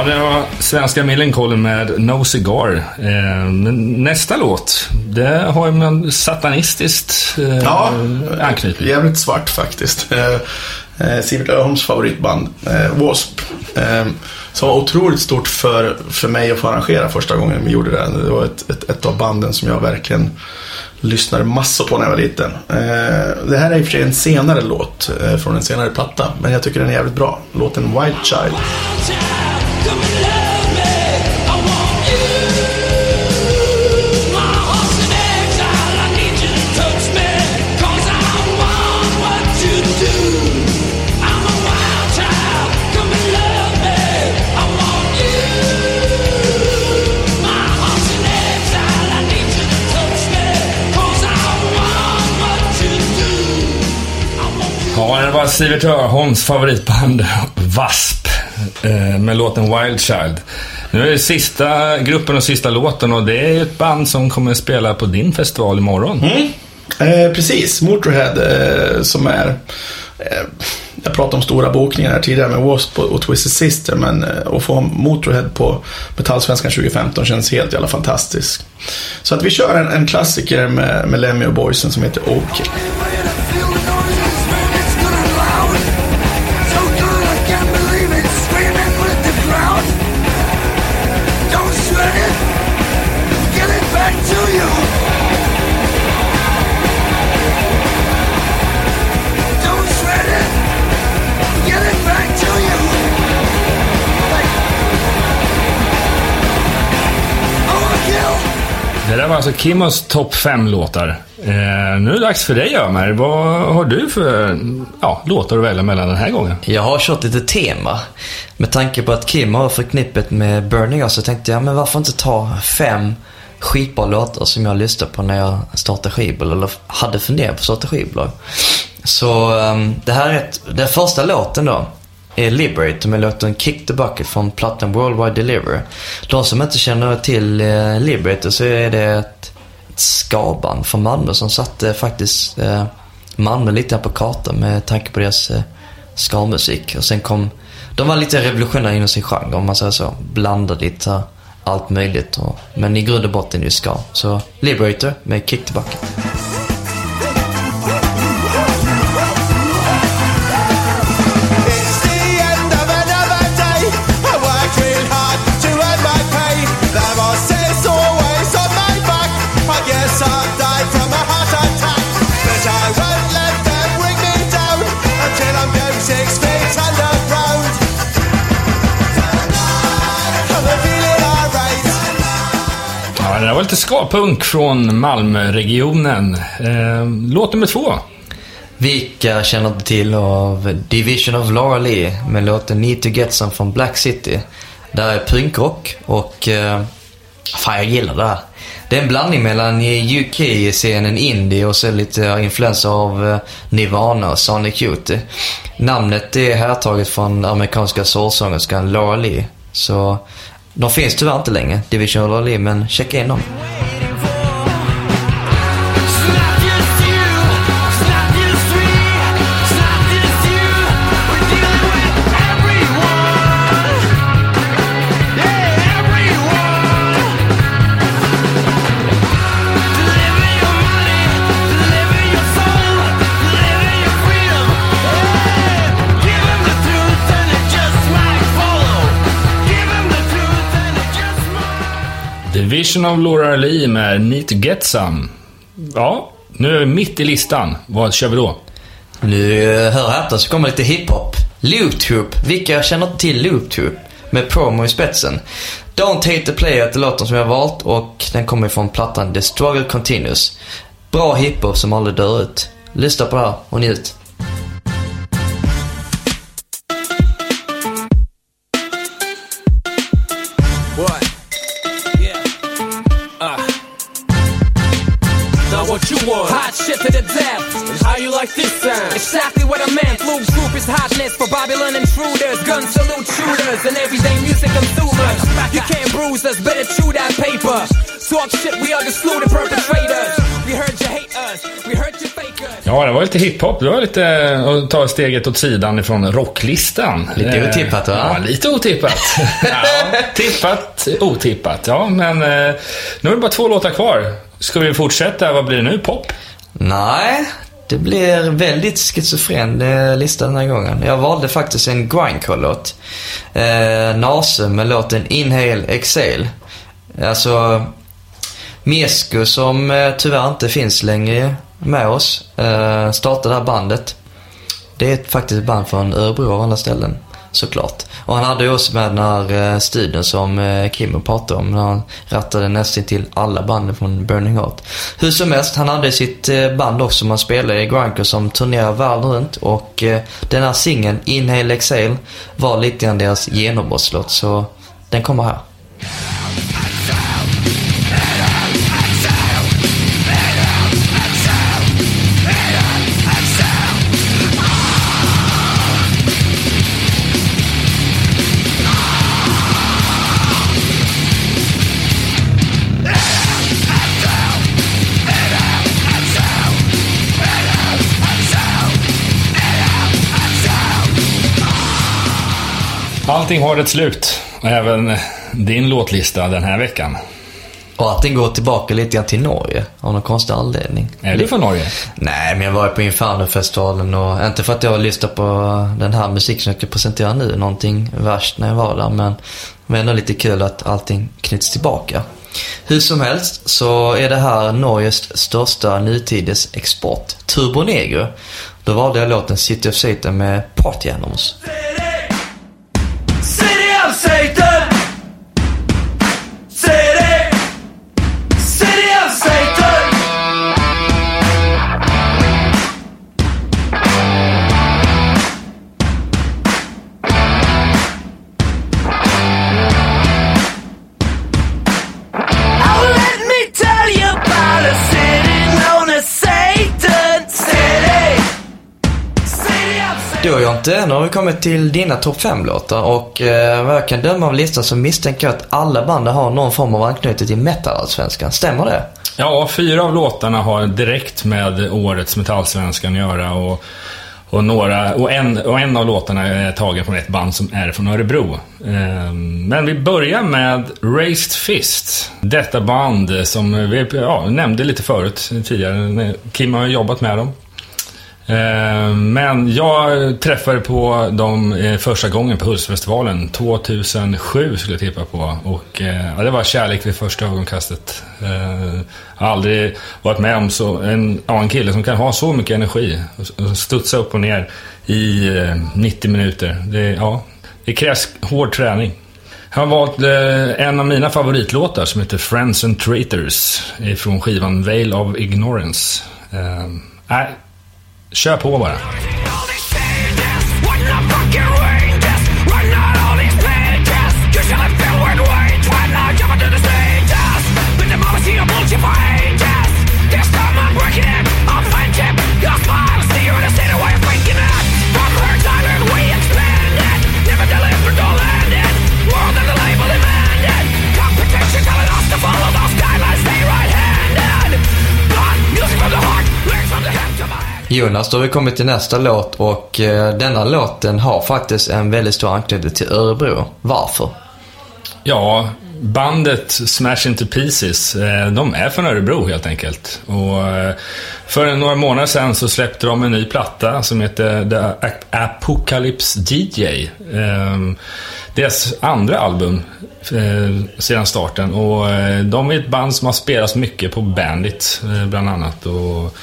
Ja, det var svenska Millencolin med No Cigar. Eh, nästa låt, det har ju en satanistiskt eh, ja, anknytning. jävligt svart faktiskt. Eh, eh Sivert Öholms favoritband, eh, W.A.S.P. Eh, som var otroligt stort för, för mig att få arrangera första gången vi gjorde det. Det var ett, ett, ett av banden som jag verkligen lyssnade massor på när jag var liten. Eh, det här är i och för sig en senare låt eh, från en senare platta, men jag tycker den är jävligt bra. Låten Wild Child. Ja, det var Sivert Öholms favoritband W.A.S.P. Eh, med låten Wild Child. Nu är det sista gruppen och sista låten och det är ett band som kommer att spela på din festival imorgon. Mm. Eh, precis, Motorhead eh, som är eh, jag pratade om stora bokningar här tidigare med W.A.S.P. och Twisted Sister men eh, att få Motorhead på Metallsvenskan 2015 känns helt jävla fantastiskt. Så att vi kör en, en klassiker med, med Lemmy och Boysen som heter OK. Okay. Var alltså Kimmos topp 5-låtar. Eh, nu är det dags för dig Ömer. Vad har du för ja, låtar att välja mellan den här gången? Jag har kört lite tema. Med tanke på att Kim har förknippet med Burning Us så tänkte jag, men varför inte ta fem skitbra låtar som jag lyssnade på när jag startade skivbolag, eller hade funderat på att starta skivbolag. Så um, det här är ett, den första låten då Liberate med låten Kick the Bucket från plattan Worldwide Deliver. De som inte känner till eh, Liberate så är det ett, ett skaband från Malmö som satte faktiskt eh, Malmö lite på kartan med tanke på deras eh, skalmusik. Och sen kom, de var lite revolutionära inom sin genre om man säger så. Blandade lite allt möjligt. Och, men i grund och botten är det ska. Så Liberator med Kick the Bucket. Det var lite ska-punk från Malmöregionen. Eh, låt nummer två. Vilka känner inte till av Division of Laura Lee med låten Need to Get Some från Black City. Där är punkrock och... Eh, fan, jag gillar det här. Det är en blandning mellan eh, UK-scenen indie och så lite influenser av eh, Nirvana och Sonic Youth. Namnet är härtaget från amerikanska soulsångerskan Laura Lee. Så de finns tyvärr inte längre, Division of men checka in dem. Vision of Laura Lee med Need to Get Some. Ja, nu är vi mitt i listan. Vad kör vi då? Nu, eh, hör och häpna, så kommer lite hiphop. Loop Vilka känner inte till Loop Med promo i spetsen. Don't Hate the Player är låten som jag har valt och den kommer från plattan The Struggle Continues. Bra hiphop som aldrig dör ut. Lyssna på det här och njut. Hotness for Babylon intruders. Gun salute shooters and everyday music consumers. You can't bruise us, better chew that paper. Talk shit, we are the slew the perpetrators. We heard you hate us, we heard you fake us. Ja, det var lite hiphop. Det var lite att ta steget åt sidan ifrån rocklistan. Lite Eh, otippat, va? Ja, lite otippat. ja, tippat, otippat. Ja, men eh, nu är det bara två låtar kvar. Ska vi fortsätta? Vad blir det nu? Pop? Nej, det blir väldigt schizofren eh, lista den här gången. Jag valde faktiskt en grindcore-låt. Eh, Nase med låten Inhale Exhale. Alltså, Miesko som eh, tyvärr inte finns längre med oss, eh, startade det här bandet. Det är faktiskt ett band från Örebro av alla ställen, såklart. Och han hade ju också med den här eh, studien som eh, Kimmo pratade om, när han rattade nästan till alla banden från Burning Heart. Hur som helst, han hade sitt eh, band också som han spelade i Grindcore som turnerar världen runt och den här singeln, Inhale Exhale, var lite grann deras genombrottslåt, så den kommer här. Allting har ett slut. Och även din låtlista den här veckan. Och att den går tillbaka lite grann till Norge av någon konstig anledning. Är du från Norge? Nej, men jag var på Infernofestivalen och inte för att jag lyssnade på den här musiken som jag ska presentera nu, någonting värst när jag var där, men det var ändå lite kul att allting knyts tillbaka. Hur som helst så är det här Norges största nutides export, Turbo Negro. Då valde jag låten City of Satan med Party Animals. City Jonte, eh, nu har vi kommit till dina topp 5-låtar och eh, vad jag kan döma av listan så misstänker jag att alla band har någon form av anknytning till metalallsvenskan. Stämmer det? Ja, fyra av låtarna har direkt med årets Metallsvenskan att göra. Och, och, några, och, en, och en av låtarna är tagen från ett band som är från Örebro. Ehm, men vi börjar med Raised Fist. Detta band som vi ja, nämnde lite förut tidigare. Kim har jobbat med dem. Eh, men jag träffade på dem eh, första gången på Hultsfestivalen 2007 skulle jag tippa på. Och eh, ja, det var kärlek vid första ögonkastet. Jag har aldrig varit med om så, en, ja, en kille som kan ha så mycket energi och- studsa upp och ner i 90 minuter. Det, ja, det krävs hård träning. Jag har valt en av mina favoritlåtar som heter Friends and Traitors från skivan Veil of Ignorance. Nej, kör på bara. Jonas, då har vi kommit till nästa låt och eh, denna låten har faktiskt en väldigt stor anknytning till Örebro. Varför? Ja, bandet Smash Into Pieces, eh, de är från Örebro helt enkelt. Och eh, för några månader sedan så släppte de en ny platta som heter The Apocalypse DJ. Ehm, deras andra album eh, sedan starten. Och de är ett band som har spelats mycket på Bandit, bland annat. Och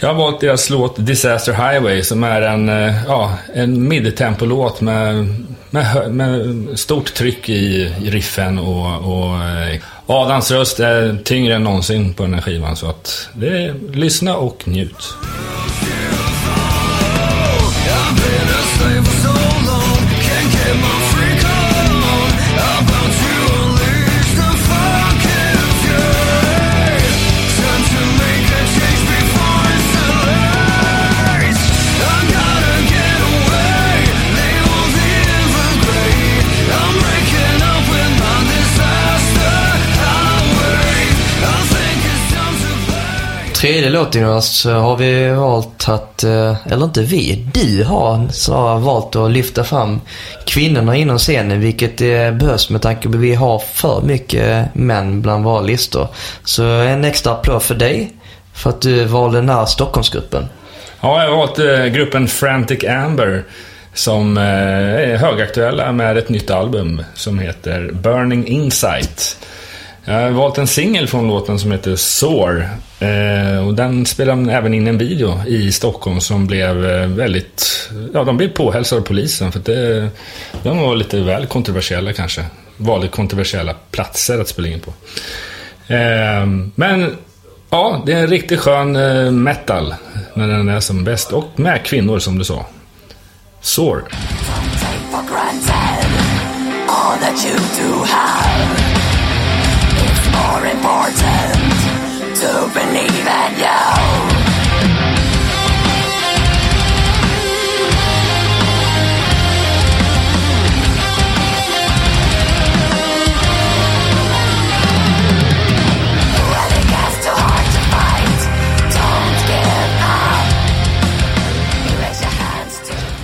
jag har valt deras låt Disaster Highway som är en, eh, ja, en midtempolåt med, med, med stort tryck i i riffen och, och eh, Adams röst är tyngre än någonsin på den här skivan. Så att det är, lyssna och njut. Tredje låten Jonas så har vi valt att, eh, eller inte vi, du har snarare valt att lyfta fram kvinnorna inom scenen vilket eh, behövs med tanke på att vi har för mycket män bland våra listor. Så en extra applåd för dig för att du valde den här Stockholmsgruppen. Ja, jag har valt eh, gruppen Frantic Amber som är högaktuella med ett nytt album som heter Burning Insight. Jag har valt en singel från låten som heter Sore Eh, och den spelade de även in en video i Stockholm som blev eh, väldigt... Ja, de blev påhälsade av polisen för att det, de var lite väl kontroversiella kanske. Valde kontroversiella platser att spela in på. Eh, men ja, det är en riktigt skön eh, metal när den är som bäst. Och med kvinnor som du sa. Soar. take for granted all that you do have.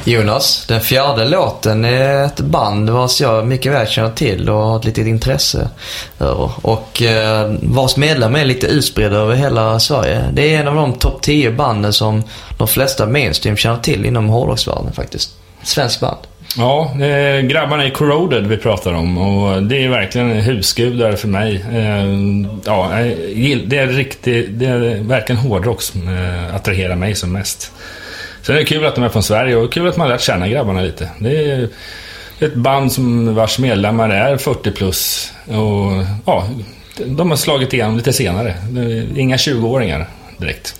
Jonas, den fjärde låten är ett band vars jag mycket väl känner till och har ett litet intresse över. Och eh, vars medlemmar är lite utspridda över hela Sverige. Det är en av de topp 10 banden som de flesta mainstream känner till inom hårdrocksvärlden faktiskt. Svensk band. Ja, eh, grabbarna i Corroded vi pratar om och det är verkligen husgudar för mig. Eh, ja, det är, riktigt, det är verkligen hårdrock som eh, attraherar mig som mest. Sen är det kul att de är från Sverige och kul att man har lärt känna grabbarna lite. Det är ett band som vars medlemmar är 40 plus och ja, de har slagit igenom lite senare. Inga 20-åringar direkt.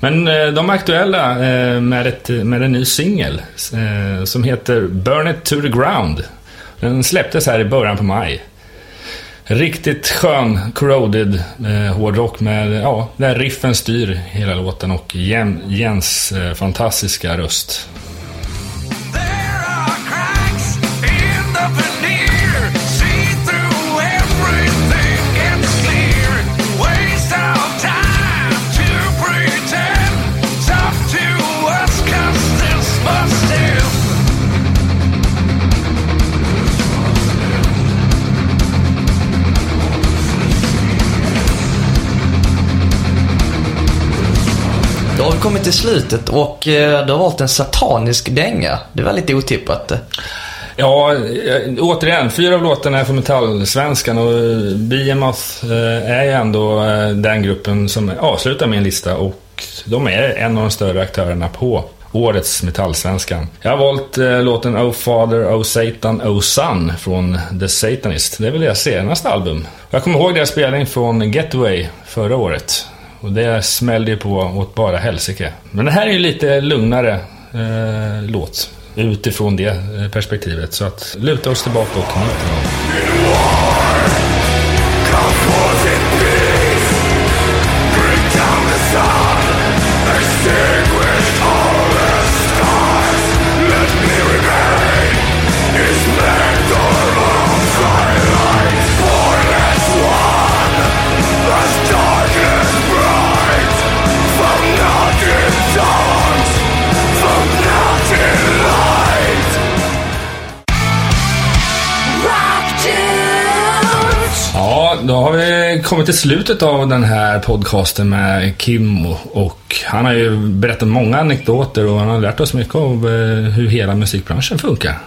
Men eh, de är aktuella eh, med, ett, med en ny singel eh, som heter Burn It To The Ground. Den släpptes här i början på maj. Riktigt skön, corroded eh, hårdrock med, ja, där riffen styr hela låten och Jens eh, fantastiska röst. Har kommit till slutet och eh, du har valt en satanisk dänga. Det var lite otippat. Ja, eh, återigen, fyra av låtarna är från Metallsvenskan och eh, Behemoth är ju ändå eh, den gruppen som avslutar min lista och de är en av de större aktörerna på årets Metallsvenskan. Jag har valt eh, låten Oh Father, Oh Satan, Oh Son från The Satanist. Det är väl deras senaste album. Jag kommer ihåg deras spelning från Getaway förra året. Och det smällde ju på åt bara helsike. Men det här är ju lite lugnare eh, låt utifrån det eh, perspektivet. Så att luta oss tillbaka och njuta. Kommit till slutet av den här podcasten med Kim och, han har ju berättat många anekdoter och han har lärt oss mycket om eh, hur hela musikbranschen funkar.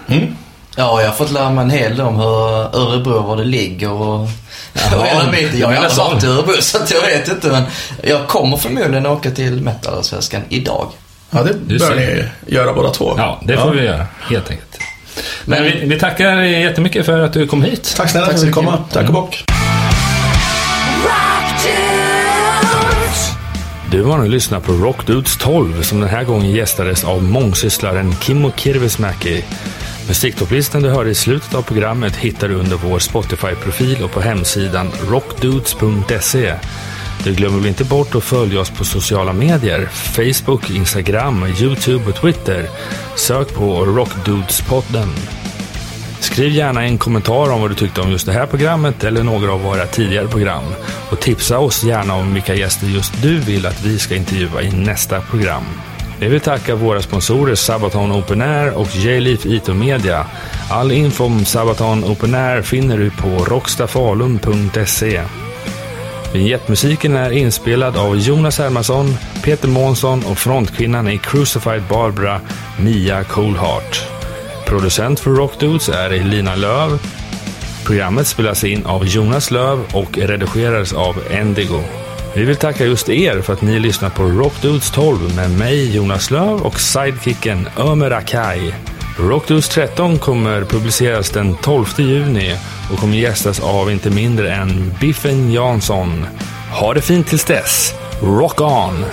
Ja, jag har fått lära mig en hel del om hur Örebro, var det ligger och, och hela biten. Jag har aldrig så? varit i Örebro så att jag vet inte men jag kommer förmodligen åka till Metalsvenskan idag. Ja, det Du bör ser. ni göra båda två. Ja, det får vi göra, helt enkelt. Men vi, vi tackar jättemycket för att du kom hit. Tack snälla Tack för så att du fick mycket. komma. Tack och bock. Du har nu lyssnat på Rockdudes 12 som den här gången gästades av mångsysslaren Kimmo Kirvesmäki. Musiktopplistan du hörde i slutet av programmet hittar du under vår Spotify-profil och på hemsidan rockdudes.se. Du glömmer väl inte bort att följa oss på sociala medier, Facebook, Instagram, Youtube och Twitter. Sök på Rockdudespodden. Skriv gärna en kommentar om vad du tyckte om just det här programmet eller några av våra tidigare program. Och tipsa oss gärna om vilka gäster just du vill att vi ska intervjua i nästa program. Vi vill tacka våra sponsorer Sabaton Open Air och J-Leaf IT Media. All info om Sabaton Open Air finner du på rockstafalun.se. Vignettmusiken är inspelad av Jonas Hermansson, Peter Månsson och frontkvinnan i Crucified Barbara, Mia Coolheart. Producent för Rockdudes är Elina Löv. Programmet spelas in av Jonas Löv och redigeras av Endigo. Vi vill tacka just er för att ni lyssnar på Rockdudes 12 med mig, Jonas Löv och sidekicken Ömer Akai. Rockdudes 13 kommer publiceras den 12 juni och kommer gästas av inte mindre än Biffen Jansson. Ha det fint tills dess. Rock on!